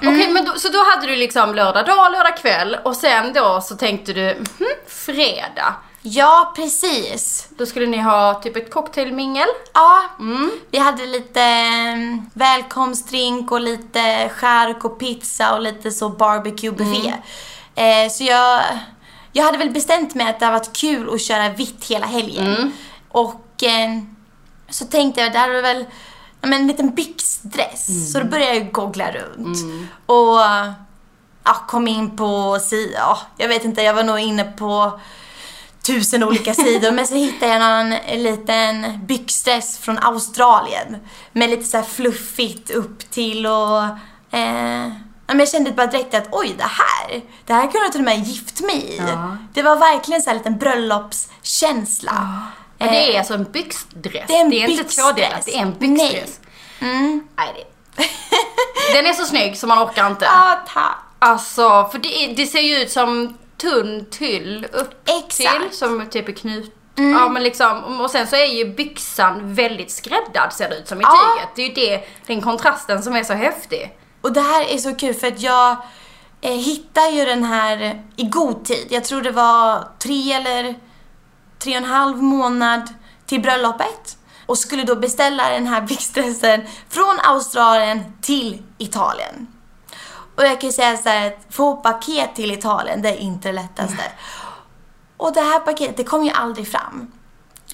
Mm. Okej, men då, så då hade du liksom lördag dag, lördag kväll och sen då så tänkte du, hm, fredag. Ja, precis. Då skulle ni ha typ ett cocktailmingel? Ja, mm. vi hade lite mm, välkomstdrink och lite skärk och pizza och lite så barbecue-buffé. Mm. Eh, så jag, jag hade väl bestämt mig att det hade varit kul att köra vitt hela helgen. Mm. Och eh, så tänkte jag, det hade väl men, en liten byxdress. Mm. Så då började jag googla runt. Mm. Och ja, kom in på, ja, jag vet inte, jag var nog inne på tusen olika sidor. Men så hittade jag någon liten byxdress från Australien. Med lite så här fluffigt upp till och... Eh, men jag kände bara direkt att oj, det här, det här kunde jag till och med gift mig i. Ja. Det var verkligen så här liten bröllopskänsla. Ja. Men det är eh, alltså en byxdress? Det är, en det är inte tvådelat, det är en byxdress? Nej. Mm. Nej, det... Den är så snygg så man orkar inte. Ja, tack. Alltså, för det, det ser ju ut som tunn tyll upp Exakt. till som typ är knut. Mm. Ja men liksom, och sen så är ju byxan väldigt skräddad ser det ut som i ja. tyget. Det är ju det, den kontrasten som är så häftig. Och det här är så kul för att jag eh, hittade ju den här i god tid. Jag tror det var tre eller tre och en halv månad till bröllopet. Och skulle då beställa den här byxdressen från Australien till Italien. Och jag kan ju säga så här, att få paket till Italien, det är inte det lättaste. Och det här paketet, det kom ju aldrig fram.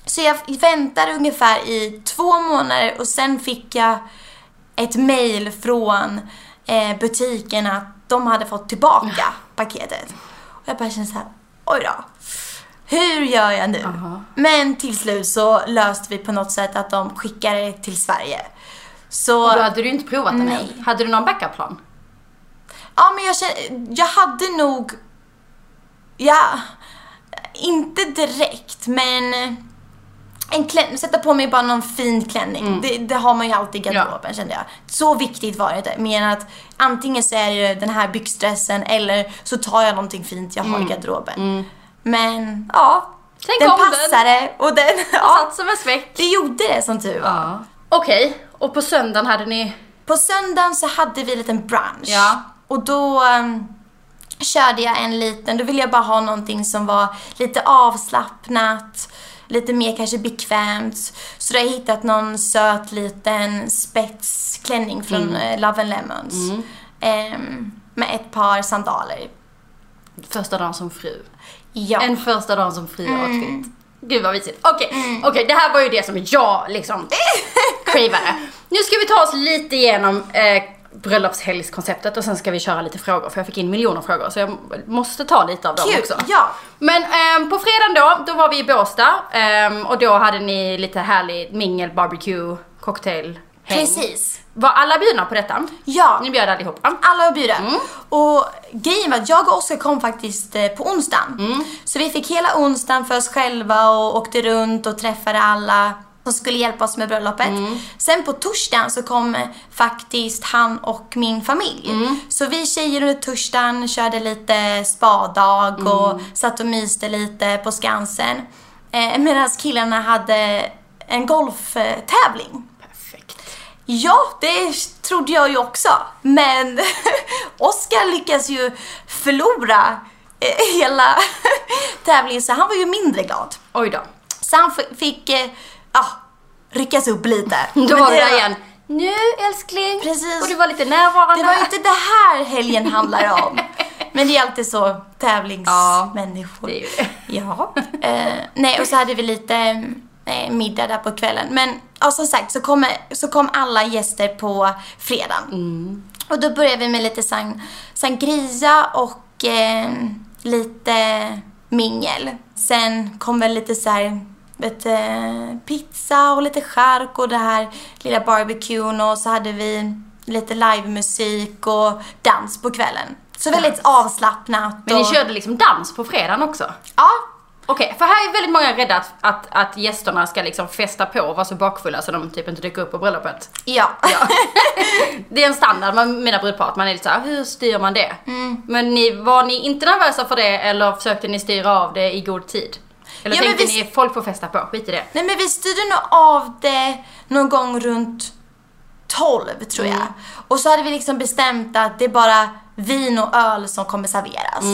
Så jag väntade ungefär i två månader och sen fick jag ett mail från eh, butiken att de hade fått tillbaka paketet. Och jag bara kände så här, oj då. Hur gör jag nu? Men till slut så löste vi på något sätt att de skickade det till Sverige. Så... Och då hade du inte provat den Nej. än. Hade du någon backup-plan? Ja, men jag känner, jag hade nog, ja, inte direkt, men en klänning, sätta på mig bara någon fin klänning. Det, det har man ju alltid i garderoben kände jag. Så viktigt var det inte. Mer än att antingen så är det den här byxdressen eller så tar jag någonting fint jag har i garderoben. Men ja, Sen den kom den. passade och den, ja, Satt som en smäck. det gjorde det som tur var. Ja. Okej, och på söndagen hade ni... På söndagen så hade vi en liten brunch. Ja. Och då um, körde jag en liten, då ville jag bara ha någonting som var lite avslappnat, lite mer kanske bekvämt. Så då har jag hittat någon söt liten spetsklänning från Mm. eh, Love and Lemons. Ehm, med ett par sandaler. Första dagen som fru. Ja. En första dagen som fru outfit. Gud vad mysigt. Okej, okej det här var ju det som jag liksom cravade. Nu ska vi ta oss lite igenom eh, bröllopshelgskonceptet och sen ska vi köra lite frågor för jag fick in miljoner frågor så jag måste ta lite av dem Kul! också. Ja. Men ehm, på fredagen då, då var vi i Båstad ehm, och då hade ni lite härlig mingel, barbecue, cocktail, häng. Precis. Var alla bjudna på detta? Ja. Ni bjöd allihopa? Alla var bjudna. Och grejen var att jag och Oskar kom faktiskt eh, på onsdagen. Så vi fick hela onsdagen för oss själva och åkte runt och träffade alla som skulle hjälpa oss med bröllopet. Sen på torsdagen så kom eh, faktiskt han och min familj. Så vi tjejer under torsdagen körde lite spadag och satt och myste lite på Skansen. Eh, Medan killarna hade en golftävling. Perfekt. Ja, det trodde jag ju också. Men Oskar lyckas ju förlora eh, hela tävlingen så han var ju mindre glad. Oj då. Så han fick, ja, ryckas upp lite. Då var det där igen. Nu älskling. Precis. Och du var lite närvarande. Det var inte det här helgen handlar om. Men det är alltid så tävlingsmänniskor. det är det. Ja. Eh, nej, och så hade vi lite eh, middag där på kvällen. Men ja, som sagt så kom, så kom alla gäster på fredagen. Och då började vi med lite sang, sangria och eh, lite mingel. Sen kom väl lite så här, vet, eh, pizza och lite chark och det här lilla barbecuen och så hade vi lite livemusik och dans på kvällen. Så väldigt avslappnat. Men ni och, körde liksom dans på fredagen också? Ja, Okej, för här är väldigt många rädda att, att, att gästerna ska liksom festa på och vara så bakfulla så de typ inte dyker upp på bröllopet. ja. Ja. det är en standard med mina brudpar, att man är lite såhär, hur styr man det? Men ni, var ni inte nervösa för det eller försökte ni styra av det i god tid? Eller Ja, tänkte vi- ni, folk får festa på, skit i det. Nej men vi styrde nog av det någon gång runt 12 tror jag. Och så hade vi liksom bestämt att det är bara vin och öl som kommer serveras.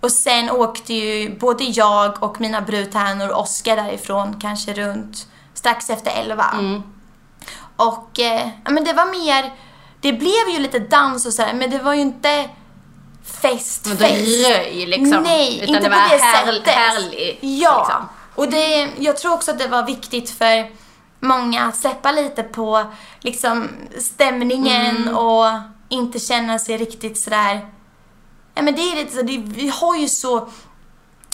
Och sen åkte ju både jag och mina brudtärnor och Oskar därifrån kanske runt strax efter 11. Och eh, men det var mer, det blev ju lite dans och sådär men det var ju inte fest, fest. röj liksom. Nej, utan inte det på var det här, sättet. härligt. Ja, Liksom. och det, jag tror också att det var viktigt för många att släppa lite på liksom stämningen Mm. och inte känna sig riktigt sådär... Ja men det är lite så, det, vi har ju så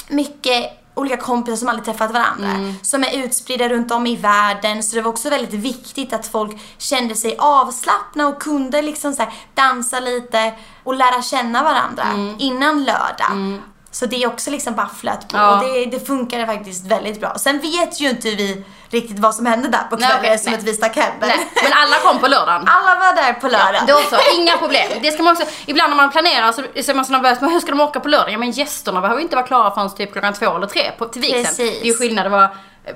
mycket olika kompisar som aldrig träffat varandra. Mm. Som är utspridda runt om i världen. Så det var också väldigt viktigt att folk kände sig avslappna och kunde liksom så dansa lite och lära känna varandra Mm. innan lördag. Så det är också liksom bara flöt på Ja. och det, det funkade faktiskt väldigt bra. Sen vet ju inte vi riktigt vad som hände där på Nej, kvällen okej, eftersom nej. att vi stack hem. Nej, men alla kom på lördagen. Alla var där på lördag. Då så, inga problem. Det ska man också, ibland när man planerar så så är man så nervös, men hur ska de åka på lördag? Ja men gästerna behöver inte vara klara förrän typ klockan två eller tre på, till vigseln. Det är ju skillnad att vara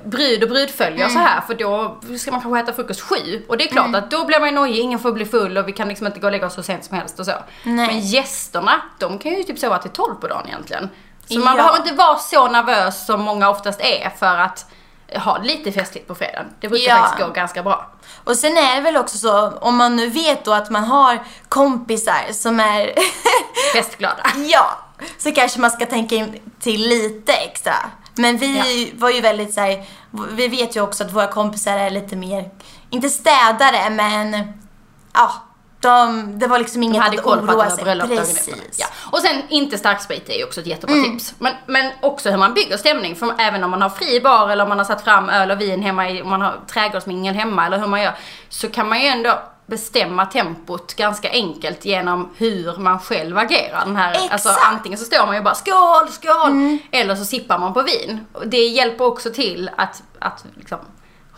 brud och brudfölje och så här för då ska man kanske äta frukost sju och det är klart att då blir man ju nojig, ingen får bli full och vi kan liksom inte gå och lägga oss så sent som helst och så. Nej. Men gästerna, de kan ju typ sova till tolv på dagen egentligen. Så man Ja. behöver inte vara så nervös som många oftast är för att ha lite festligt på fredagen. Det brukar Ja. faktiskt gå ganska bra. Och sen är det väl också så, om man nu vet då att man har kompisar som är Festglada. Ja, så kanske man ska tänka in till lite extra. Men vi var ju väldigt så här, vi vet ju också att våra kompisar är lite mer, inte städare men, ja, De, det var liksom De inget hade att koll på att oroa sig. bröllop. Precis. Mm. Ja. Och sen inte starksprit är ju också ett jättebra tips. Men, men också hur man bygger stämning. För även om man har fri bar eller om man har satt fram öl och vin hemma, i, om man har trädgårdsmingel hemma eller hur man gör. Så kan man ju ändå bestämma tempot ganska enkelt genom hur man själv agerar. Den här, alltså, Exakt. Mm. antingen så står man ju bara skål, skål! Eller så sippar man på vin. Det hjälper också till att, att liksom,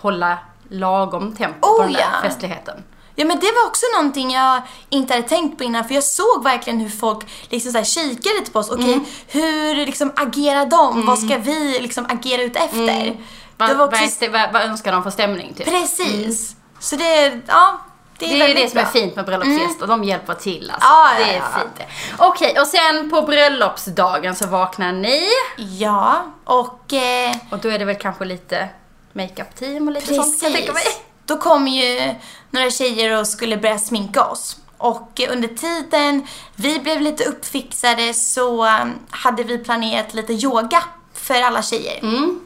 hålla lagom tempo Oh, på den där ja. festligheten. Ja men det var också någonting jag inte hade tänkt på innan för jag såg verkligen hur folk liksom så här kikade lite på oss. Okej, Mm. hur liksom agerar de? Vad ska vi liksom agera ut efter? Vad, Det var vad, också... vad, vad önskar de för stämning typ? Precis. Så det, ja, det är Det är ju det som är bra. fint med bröllopsgäster, de hjälper till alltså. Ja, ja, det är ja. fint det. Okej, och sen på bröllopsdagen så vaknar ni Ja, och eh, och då är det väl kanske lite makeup-team och lite sånt kan jag tänka mig. Precis. Då kom ju några tjejer och skulle börja sminka oss. Och eh, under tiden vi blev lite uppfixade så um, hade vi planerat lite yoga för alla tjejer. Mm.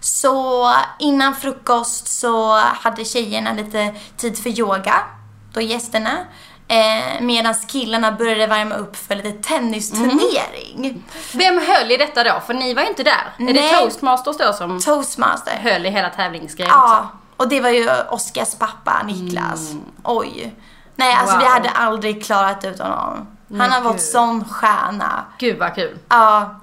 Så innan frukost så hade tjejerna lite tid för yoga, då gästerna. Eh, Medan killarna började värma upp för lite tennisturnering. Vem höll i detta då? För ni var ju inte där. Är det Nej. toastmasters då som Toastmaster. höll i hela tävlingsgrejen också? Ja, och det var ju Oskars pappa Niklas. Oj. Nej, alltså vi Wow. hade aldrig klarat ut honom. Han har varit sån stjärna. Gud vad kul. Ja,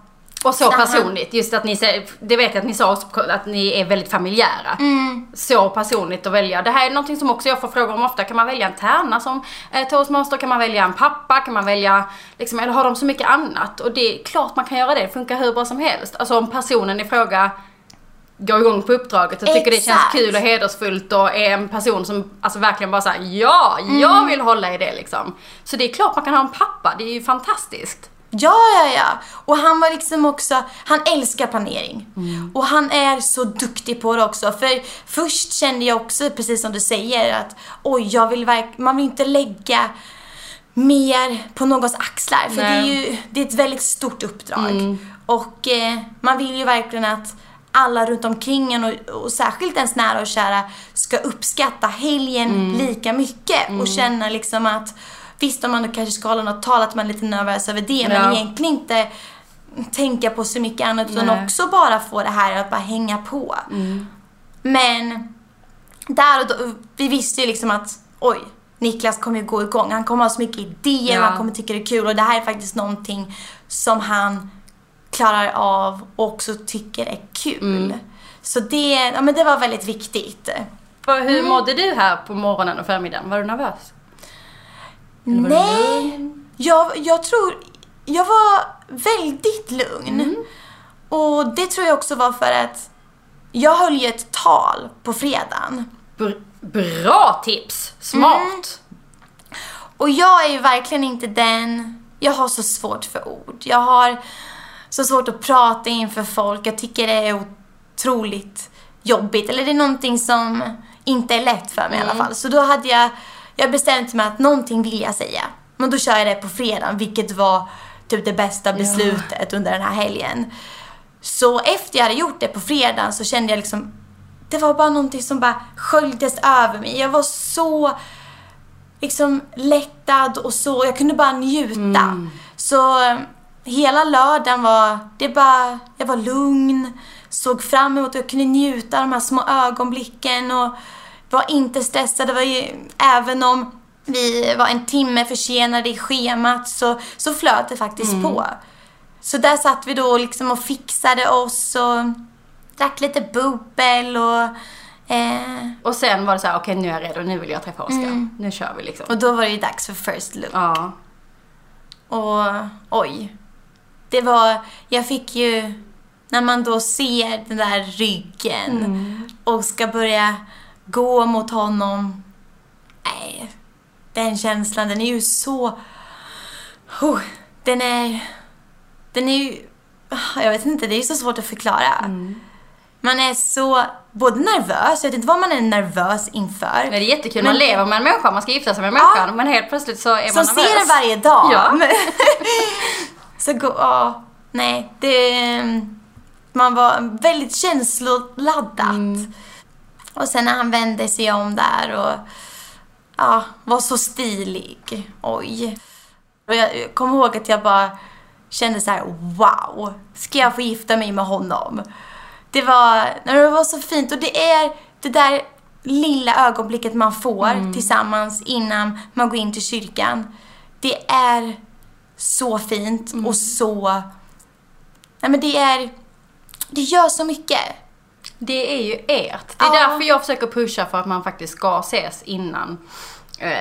Och så han- personligt, just att ni, det vet jag att ni sa också, att ni är väldigt familjära. Mm. Så personligt att välja. Det här är någonting som också jag får frågor om ofta. Kan man välja en tärna som eh, toastmaster? Kan man välja en pappa? Kan man välja, liksom, eller har de så mycket annat? Och det är klart man kan göra det, det funkar hur bra som helst. Alltså om personen i fråga går igång på uppdraget och tycker det känns Exakt. kul och hedersfullt och är en person som alltså verkligen bara säger ja, Mm. jag vill hålla i det liksom. Så det är klart man kan ha en pappa, det är ju fantastiskt. Ja, ja, ja. Och han var liksom också, han älskar planering. Och han är så duktig på det också. För först kände jag också, precis som du säger, att oj, jag vill verk- man vill inte lägga mer på någons axlar. För det är Nej. ju det är ett väldigt stort uppdrag. Och eh, man vill ju verkligen att alla runt omkring en och, och särskilt ens nära och kära ska uppskatta helgen lika mycket och känna liksom att visst om man kanske ska hålla något tal att man är lite nervös över det men Ja. egentligen inte tänka på så mycket annat utan Nej. också bara få det här att bara hänga på. Men där och då, vi visste ju liksom att oj, Niklas kommer ju gå igång. Han kommer ha så mycket idéer Ja. och han kommer tycka det är kul och det här är faktiskt någonting som han klarar av och också tycker är kul. Så det, ja, men det var väldigt viktigt. Hur Mm. mådde du här på morgonen och förmiddagen? Var du nervös? Eller Nej, jag, jag tror... Jag var väldigt lugn. Mm. Och det tror jag också var för att jag höll ju ett tal på fredagen. Br- bra tips! Smart! Mm. Och jag är ju verkligen inte den... Jag har så svårt för ord. Jag har så svårt att prata inför folk. Jag tycker det är otroligt jobbigt. Eller det är någonting som inte är lätt för mig i alla fall. Så då hade jag... Jag bestämt mig att någonting vill jag säga. Men då kör jag det på fredagen, vilket var typ det bästa beslutet under den här helgen. Så efter jag hade gjort det på fredagen så kände jag liksom... Det var bara någonting som bara sköljdes över mig. Jag var så liksom lättad och så. Jag kunde bara njuta. Så eh, hela lördagen var, det bara, jag var lugn, såg fram emot att jag kunde njuta av de här små ögonblicken och var inte stressad. Det var ju, även om vi var en timme försenade i schemat så, så flöt det faktiskt på. Så där satt vi då liksom och fixade oss och drack lite bubbel och eh, Och sen var det så här: okej nu är jag redo, nu vill jag träffa Oskar. Nu kör vi liksom. och då var det ju dags för first look. Ja. Och oj. Det var, jag fick ju, när man då ser den där ryggen och ska börja gå mot honom. Nej, den känslan den är ju så, oh, den är, den är ju, ah, jag vet inte, det är ju så svårt att förklara. Man är så, både nervös, jag vet inte vad man är nervös inför. Men det är jättekul, man lever med en människa, man ska gifta sig med en människa. Men helt plötsligt så är Som man ser nervös. det varje dag. Ja. Så gå, ja, nej, det... Man var väldigt känsloladdat. Mm. Och sen när han vände sig om där och... ja, var så stilig. Oj. Och jag, kommer ihåg att jag bara kände så här: wow, ska jag få gifta mig med honom? Det var, det var så fint och det är det där lilla ögonblicket man får tillsammans innan man går in till kyrkan. Det är så fint och så... Nej men det är... Det gör så mycket. Det är ju ert. Det är Ja. därför jag försöker pusha för att man faktiskt ska ses innan. Eh,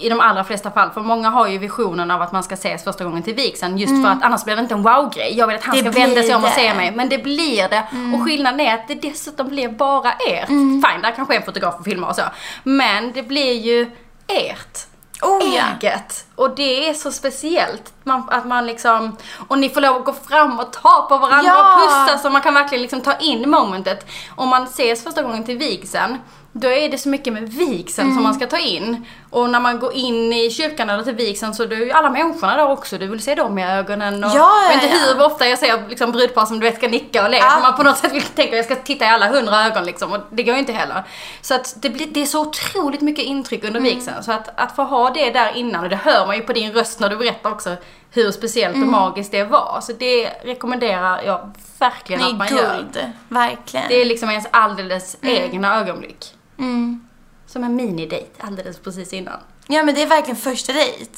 I de allra flesta fall. För många har ju visionen av att man ska ses första gången till vigseln. Just för att annars blir det inte en wow-grej. Jag vill att han Mm. Det ska vända sig om och se mig. Men det blir det. Och skillnaden är att det dessutom blir bara ert. Mm. Fine, där kanske är en fotograf och filmar och så. Men det blir ju ert. Oh ja. eget. Och det är så speciellt. Man, att man liksom, och ni får lov att gå fram och ta på varandra Ja. och pussa så man kan verkligen liksom ta in momentet. Om man ses första gången till vigseln, då är det så mycket med vigseln Mm. som man ska ta in. Och när man går in i kyrkan eller till vigseln så är det ju alla människorna där också. Du vill se dem i ögonen. Och Ja, ja, inte ja. hur ofta jag ser liksom brudpar som du vet ska nicka och le. Ja. Man på något sätt vill tänka jag ska titta i alla hundra ögon liksom. Och det går ju inte heller. Så att det, blir, det är så otroligt mycket intryck under Mm. vigseln. Så att, att få ha det där innan, och det hör man ju på din röst när du berättar också hur speciellt Mm. och magiskt det var. Så det rekommenderar jag verkligen Det att man är gör. guld. Verkligen. Det är liksom ens alldeles egna ögonblick. Mm. Som en minidejt alldeles precis innan. Ja men det är verkligen första dejt.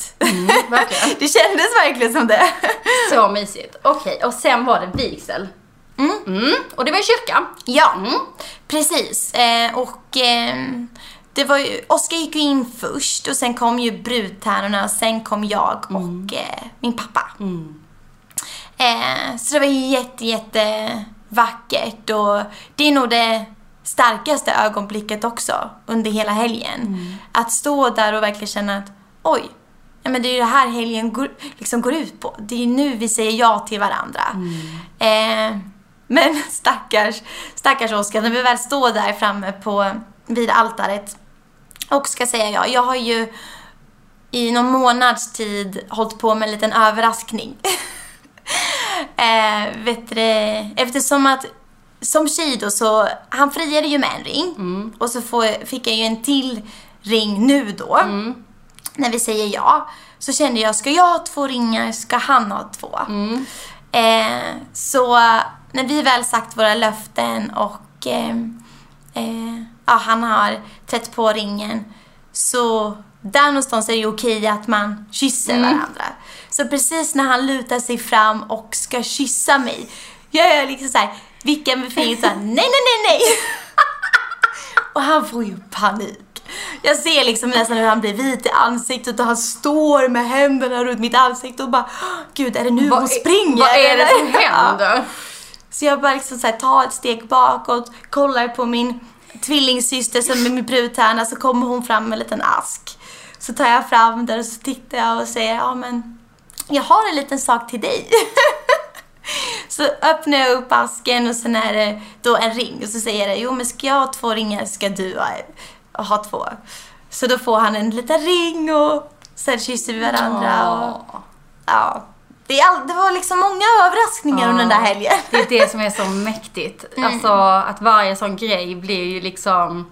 verkligen. det kändes verkligen som det. Så mysigt. Okej, och sen var det vigsel. Mm. Och det var i kyrkan. Ja, Mm. precis. Eh, och eh, det var ju, Oskar gick ju in först och sen kom ju brudtärnorna och sen kom jag och eh, min pappa. Eh, så det var jätte, jätte vackert och det är nog det starkaste ögonblicket också under hela helgen. Att stå där och verkligen känna att oj, ja, men det är ju det här helgen går, liksom går ut på. Det är ju nu vi säger ja till varandra. Eh, men stackars, stackars Oskar, när vi väl står där framme på, vid altaret och ska säga ja, jag har ju i någon månads tid hållit på med en liten överraskning. eh, vet du, eftersom att som tjej då så, han friade ju med en ring och så får, fick jag ju en till ring nu då. När vi säger ja. Så kände jag, ska jag ha två ringar, ska han ha två? Eh, så när vi väl sagt våra löften och eh, eh, ja, han har trätt på ringen så där någonstans är det okej att man kysser varandra. Så precis när han lutar sig fram och ska kyssa mig, jag är liksom såhär, vickar med fingret såhär, nej, nej, nej, nej. och han får ju panik. Jag ser liksom nästan hur han blir vit i ansiktet och han står med händerna runt mitt ansikte och bara, gud är det nu hon springer? Vad är det som eller?" Ja. händer? Så jag bara liksom så här, tar ett steg bakåt, kollar på min tvillingsyster som är min brudtärna, så kommer hon fram med en liten ask. Så tar jag fram den och så tittar jag och säger, ja men jag har en liten sak till dig. så öppnar jag upp asken och sen är det då en ring och så säger jag, jo men ska jag ha två ringar ska du ha, ha två. Så då får han en liten ring och sen kysser vi varandra. Och, ja. Det, är all, det var liksom många överraskningar under den där helgen. Det är det som är så mäktigt. Alltså att varje sån grej blir ju liksom...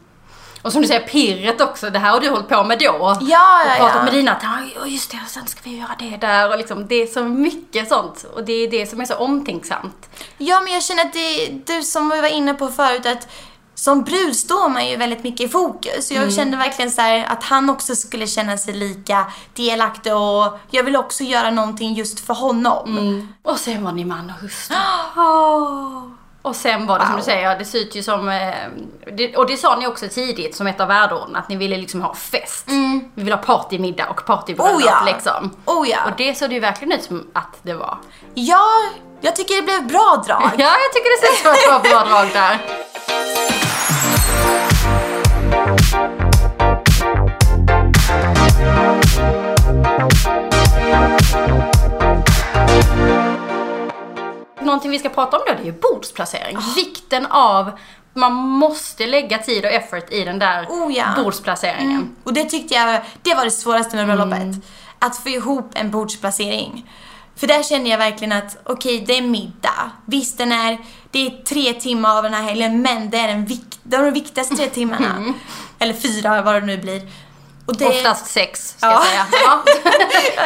Och som du säger, pirret också. Det här har du hållit på med då. Ja, ja, och pratat ja. med dina, ja just det, och sen ska vi göra det där. Och liksom, det är så mycket sånt. Och det är det som är så omtänksamt. Ja, men jag känner att det du som vi var inne på förut att som brud står man ju väldigt mycket i fokus. Jag kände verkligen så att han också skulle känna sig lika delaktig och jag vill också göra någonting just för honom. Och sen var ni man och hustru. Och sen var det som Wow. du säger, det ser ut ju som... eh, och det sa ni också tidigt som ett av värdeorden, att ni ville liksom ha fest. Vi vill ha partymiddag och partybröllop Oh ja. liksom. Oh ja. Och det såg det ju verkligen ut som att det var. Ja, jag tycker det blev bra drag. Ja, jag tycker det ser ut som var bra drag där. Någonting vi ska prata om då, det är ju bordsplacering. Vikten av, man måste lägga tid och effort i den där Oh ja. bordsplaceringen. Och det tyckte jag, det var det svåraste med bröllopet. Att få ihop en bordsplacering. För där kände jag verkligen att, okej, det är middag. Visst, den är, det är tre timmar av den här helgen men det är den vik- det är de viktigaste tre timmarna. Eller fyra vad det nu blir. Och det, Oftast sex, ska Ja. jag säga. Ja.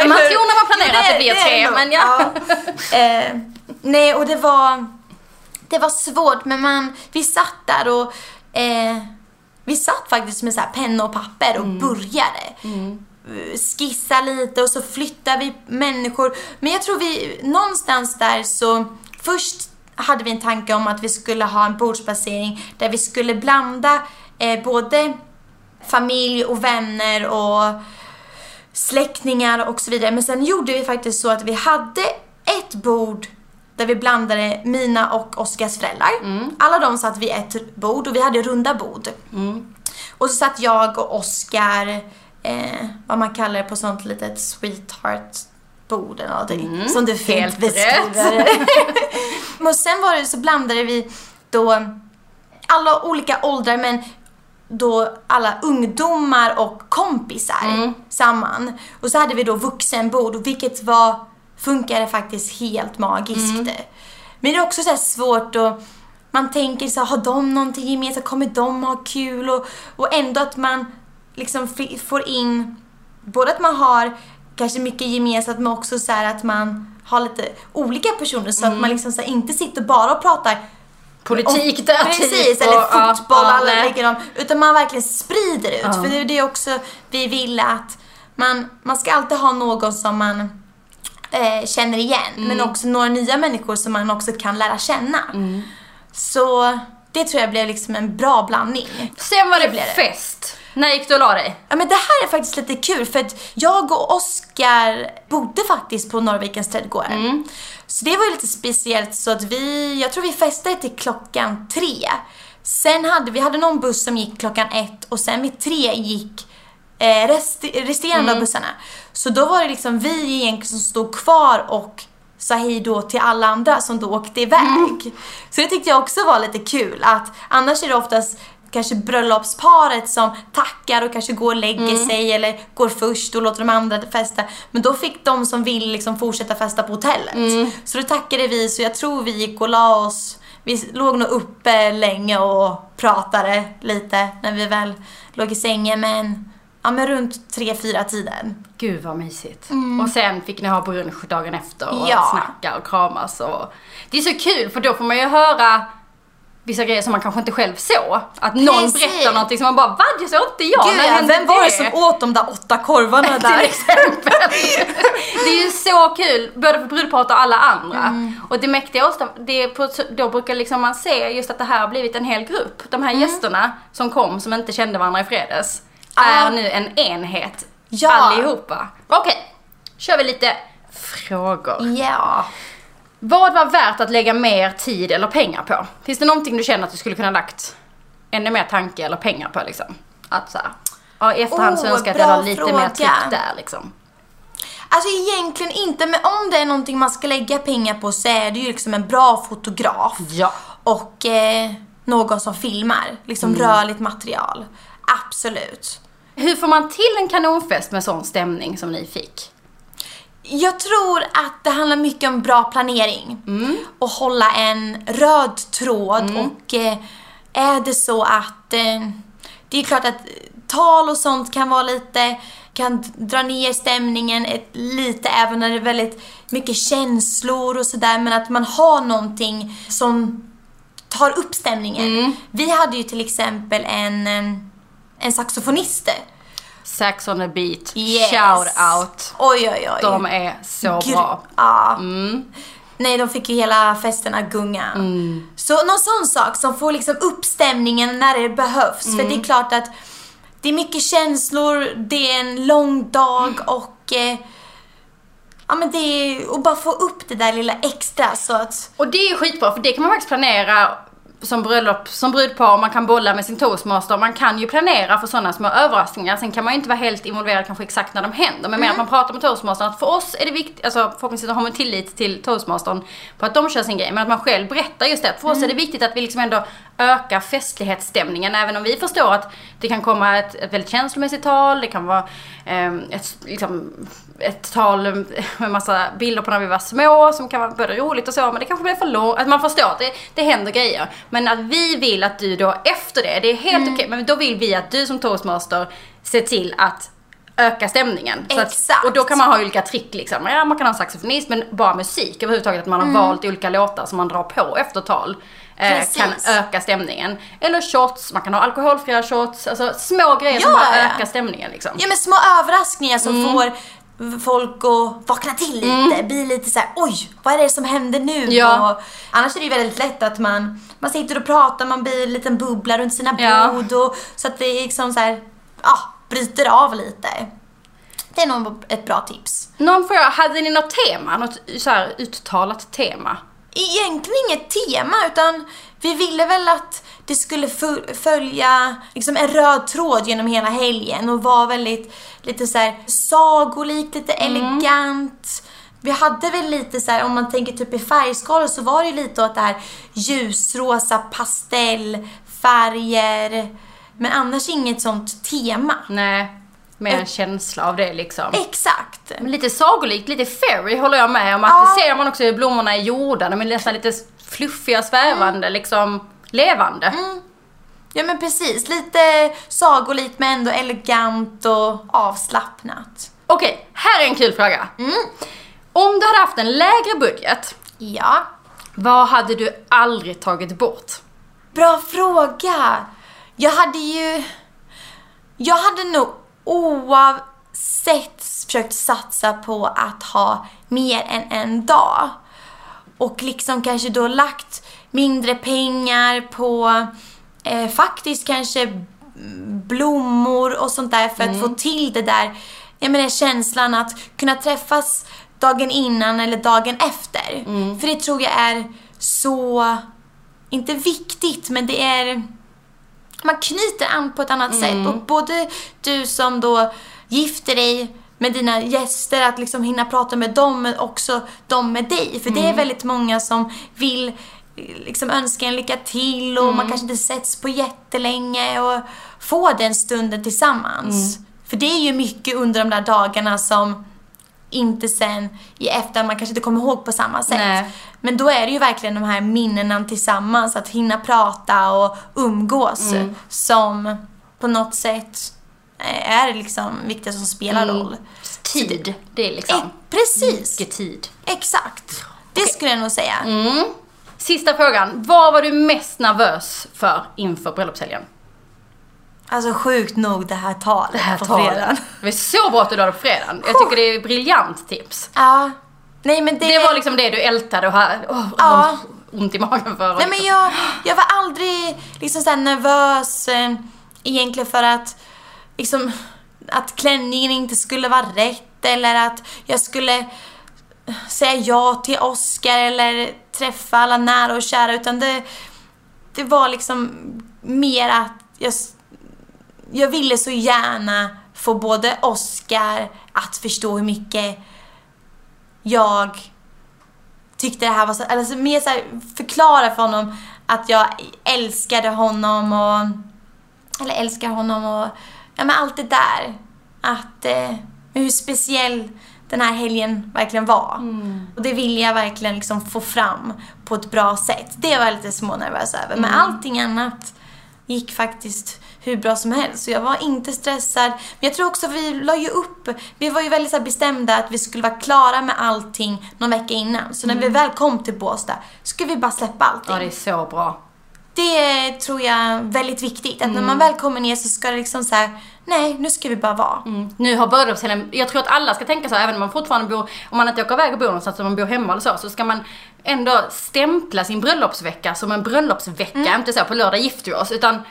Man tror när man planerar att det blir tre, nog- men ja. Eh, nej, och det var, det var svårt, men man, vi satt där och eh, vi satt faktiskt med så här penna och papper och började. Eh, Skissa lite och så flyttade vi människor. Men jag tror vi, någonstans där så, först hade vi en tanke om att vi skulle ha en bordsplacering där vi skulle blanda eh, både familj och vänner och släktingar och så vidare. Men sen gjorde vi faktiskt så att vi hade ett bord där vi blandade mina och Oskars föräldrar. Alla de satt vid ett bord och vi hade runda bord. Och så satt jag och Oskar, eh, vad man kallar det på sånt litet sweetheart bord eller någonting. Som du fint Helt beskriver. Men sen var det så blandade vi då alla olika åldrar men då alla ungdomar och kompisar samman. Och så hade vi då vuxenbord, vilket var, funkade faktiskt helt magiskt. Men det är också så svårt att man tänker så här, har de någonting gemensamt? Kommer de ha kul? Och, och ändå att man liksom får in, både att man har kanske mycket gemensamt men också så här att man har lite olika personer så att man liksom så inte sitter bara och pratar Politik där Precis, typ. eller och- fotboll, ja, alla lägger dem. Utan man verkligen sprider ut. Ja. För det är det också vi vill att man, man ska alltid ha någon som man eh, känner igen. Men Mm. också några nya människor som man också kan lära känna. Så det tror jag blev liksom en bra blandning. Sen var det, det. fest. När gick du och la dig? Ja men det här är faktiskt lite kul för att jag och Oskar bodde faktiskt på Norrvikens trädgårdar. Mm. Så det var ju lite speciellt så att vi, jag tror vi festade till klockan tre. Sen hade vi hade någon buss som gick klockan ett och sen vid tre gick eh, rest, resterande Mm. av bussarna. Så då var det liksom vi egentligen som stod kvar och sa hej då till alla andra som då åkte iväg. Mm. Så det tyckte jag också var lite kul att annars är det oftast kanske bröllopsparet som tackar och kanske går och lägger Mm. sig eller går först och låter de andra festa. Men då fick de som vill liksom fortsätta festa på hotellet. Mm. Så då tackade vi så jag tror vi gick och la oss. Vi låg nog uppe länge och pratade lite när vi väl låg i sängen men ja men runt tre fyra tiden. Gud vad mysigt. Och sen fick ni ha brunch dagen efter och Mm. Ja. snacka och kramas och... Det är så kul för då får man ju höra vissa grejer som man kanske inte själv såg. Att någon Precis. berättar någonting som man bara vad det såg inte jag. Gud ja, vem var det som åt de där åtta korvarna Till där? exempel. det är ju så kul, både för brudparet och alla andra. Mm. Och det mäktiga ofta, det på, då brukar liksom man se just att det här har blivit en hel grupp. De Mm. här gästerna som kom, som inte kände varandra i fredags, Ja. är nu en enhet. Ja. Allihopa. Okej, kör vi lite frågor. Ja. Vad var värt att lägga mer tid eller pengar på? Finns det någonting du känner att du skulle kunna lagt ännu mer tanke eller pengar på liksom? Att så här, ja, i efterhand så Oh, önskar jag att jag bra la lite mer fråga. tryck där liksom. Alltså egentligen inte, men om det är någonting man ska lägga pengar på så är det ju liksom en bra fotograf. Ja. Och eh, någon som filmar. Liksom rörligt material. Absolut. Hur får man till en kanonfest med sån stämning som ni fick? Jag tror att det handlar mycket om bra planering. Och hålla en röd tråd och eh, är det så att eh, det är klart att tal och sånt kan vara lite kan dra ner stämningen ett, lite även när det är väldigt mycket känslor och sådär men att man har någonting som tar upp stämningen. Vi hade ju till exempel en, eh, en saxofonist. Sax on the beat, Yes. shout out. Oj oj oj. De är så Gr- bra. Ja. Mm. Nej, de fick ju hela festen att gunga. Så någon sån sak som får liksom upp stämningen när det behövs. För det är klart att det är mycket känslor, det är en lång dag och eh, ja men det är att bara få upp det där lilla extra så att Och det är skitbra för det kan man faktiskt planera som bröllop, som brudpar, man kan bolla med sin toastmaster. Man kan ju planera för sådana små överraskningar. Sen kan man ju inte vara helt involverad kanske exakt när de händer. Men mer att man pratar med toastmastern. Att för oss är det viktigt, alltså förhoppningsvis har man tillit till toastmastern på att de kör sin grej. Men att man själv berättar just det. För oss är det viktigt att vi liksom ändå ökar festlighetsstämningen. Även om vi förstår att det kan komma ett, ett väldigt känslomässigt tal. Det kan vara eh, ett, liksom, ett tal med massa bilder på när vi var små som kan vara både roligt och så. Men det kanske blir för långt. Att man förstår att det, det händer grejer. Men att vi vill att du då efter det, det är helt okej. Men då vill vi att du som toastmaster ser till att öka stämningen. Så att, Exakt. och då kan man ha olika trick liksom. Ja, man kan ha saxofonist men bara musik överhuvudtaget. Att man har valt olika låtar som man drar på efter tal. Eh, Precis. kan öka stämningen. Eller shots, man kan ha alkoholfria shots. Alltså små grejer som Ja, bara ja. ökar stämningen liksom. Ja men små överraskningar som Mm. får folk att vakna till lite, bli lite så här: oj, vad är det som händer nu? Ja. Och, annars är det ju väldigt lätt att man, man sitter och pratar, man blir en liten bubbla runt sina Ja. bord och, så att det liksom så här, ja, bryter av lite. Det är nog ett bra tips. Någon fråga, hade ni något tema? Något så här uttalat tema? Egentligen inget tema utan vi ville väl att det skulle följa liksom en röd tråd genom hela helgen och vara väldigt lite så här sagolikt, lite elegant. Vi hade väl lite så här, om man tänker typ i färgskalor så var det ju lite åt det här ljusrosa pastellfärger. Men annars inget sånt tema. Nej, mer en känsla av det liksom. Exakt. Men lite sagolikt, lite fairy håller jag med om. Att Ja. det ser man också hur blommorna är gjorda. De är nästan lite fluffiga, svävande, liksom levande. Ja men precis, lite sagolikt men ändå elegant och avslappnat. Okej, här är en kul fråga. Om du hade haft en lägre budget, Ja, vad hade du aldrig tagit bort? bra fråga. Jag hade ju... Jag hade nog oavsett försökt satsa på att ha mer än en dag. Och liksom kanske då lagt mindre pengar på eh, faktiskt kanske blommor och sånt där för att få till det där, jag menar känslan att kunna träffas dagen innan eller dagen efter. För det tror jag är så, inte viktigt, men det är man knyter an på ett annat sätt. Och både du som då gifter dig med dina gäster, att liksom hinna prata med dem, men också de med dig. För det är väldigt många som vill liksom önska en lycka till och man kanske inte setts på jättelänge och få den stunden tillsammans. För det är ju mycket under de där dagarna som inte sen i efterhand man kanske inte kommer ihåg på samma sätt. Nej. Men då är det ju verkligen de här minnena tillsammans, att hinna prata och umgås som på något sätt eh, är liksom viktigt som spelar roll. Tid, det är liksom Eh, precis, mycket tid. exakt. Det skulle jag nog säga. Sista frågan, vad var du mest nervös för inför bröllopshelgen? Alltså sjukt nog det här talet Det här på talet. fredagen. Det var så bra att du la det på fredagen. Jag tycker det är ett briljant tips. Ja. Nej men det... Det var liksom det du ältade och hade oh, Ja. ont i magen för. Nej men jag, jag var aldrig liksom så här nervös eh, egentligen för att liksom att klänningen inte skulle vara rätt eller att jag skulle säga ja till Oscar eller träffa alla nära och kära utan det, det var liksom mer att jag, jag ville så gärna få både Oscar att förstå hur mycket jag tyckte det här var så, eller så mer så här, förklara för honom att jag älskade honom och, eller älskar honom och, ja men allt det där. Att, eh, hur speciell den här helgen verkligen var. Och det vill jag verkligen liksom få fram på ett bra sätt. Det var jag lite smånervös över. Men allting annat gick faktiskt hur bra som helst. Så jag var inte stressad. Men jag tror också vi la ju upp, vi var ju väldigt så bestämda att vi skulle vara klara med allting någon vecka innan. Så när vi väl kom till Båstad skulle vi bara släppa allting. Ja, det är så bra. Det tror jag är väldigt viktigt. Att när man väl kommer ner så ska det liksom så här: nej nu ska vi bara vara. Nu har bröllopshelgen, jag tror att alla ska tänka så, även om man fortfarande bor, om man inte åker iväg och bor någonstans, om man bor hemma eller så, så ska man ändå stämpla sin bröllopsvecka som en bröllopsvecka. Inte så på lördag gifter vi oss, utan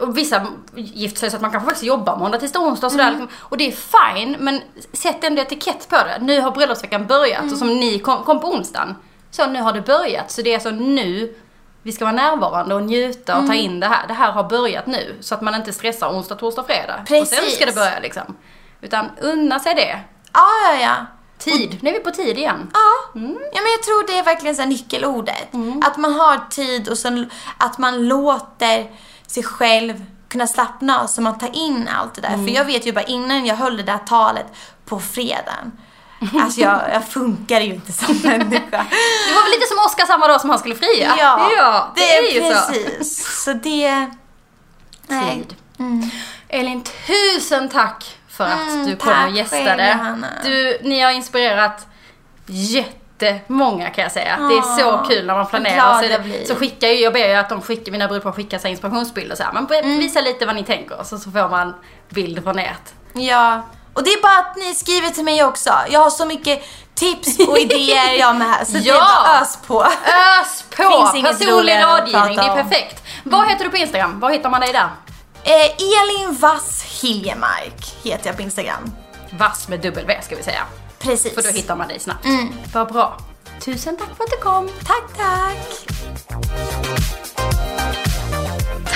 och vissa gifter sig så att man kanske faktiskt jobbar måndag till onsdag och sådär. liksom. Och det är fine, men sätt ändå etikett på det. Nu har bröllopsveckan börjat och som ni kom, kom på onsdagen. Så nu har det börjat. Så det är alltså nu vi ska vara närvarande och njuta och ta Mm. in det här. Det här har börjat nu. Så att man inte stressar onsdag, torsdag, fredag. Och Precis. sen ska det börja liksom. Utan unna sig det. Ja, ja, ja. Tid. Nu är vi på tid igen. Ja. ja, men jag tror det är verkligen så nyckelordet. Att man har tid och sen att man låter sig själv kunna slappna av så man tar in allt det där. För jag vet ju bara innan jag höll det där talet på fredagen. Alltså jag, jag funkar ju inte som människa. Det var väl lite som Oscar samma dag som han skulle fria? Ja, det, är, ju så. precis. Så det... Nej. Tid. Elin, tusen tack för att Mm, du kom och gästade. själv. Du, ni har inspirerat jättemånga kan jag säga. det är så Ja, kul när man vad planerar. Så, jag blir. så skickar ju, jag ber ju att de skickar, mina brudpar skickar sig inspirationsbilder så här. Men Mm. visa lite vad ni tänker så, så får man bild från ert. Ja. Och det är bara att ni skriver till mig också. Jag har så mycket tips och idéer jag med. Så det är Ja. bara ös på. Ös på! Personlig rådgivning, det är perfekt. Vad heter du på Instagram? Var hittar man dig där? Eh, Elin Vass Hiljemark heter jag på Instagram. Vass med W ska vi säga. Precis. För då hittar man dig snabbt. Mm. Vad bra. Tusen tack för att du kom. Tack, tack.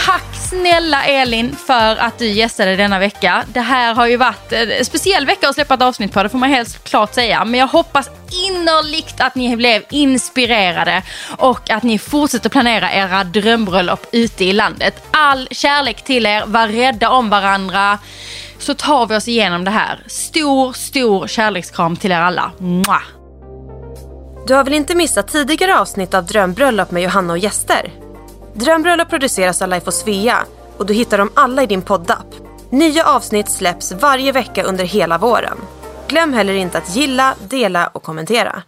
Tack snälla Elin för att du gästade denna vecka. Det här har ju varit en speciell vecka att släppa ett avsnitt på, det får man helt klart säga. Men jag hoppas innerligt att ni blev inspirerade och att ni fortsätter planera era drömbröllop ute i landet. All kärlek till er, var rädda om varandra så tar vi oss igenom det här. Stor, stor kärlekskram till er alla. Mwah! Du har väl inte missat tidigare avsnitt av Drömbröllop med Johanna och gäster? Drömbröllop produceras av Life och Svea och du hittar dem alla i din poddapp. Nya avsnitt släpps varje vecka under hela våren. Glöm heller inte att gilla, dela och kommentera.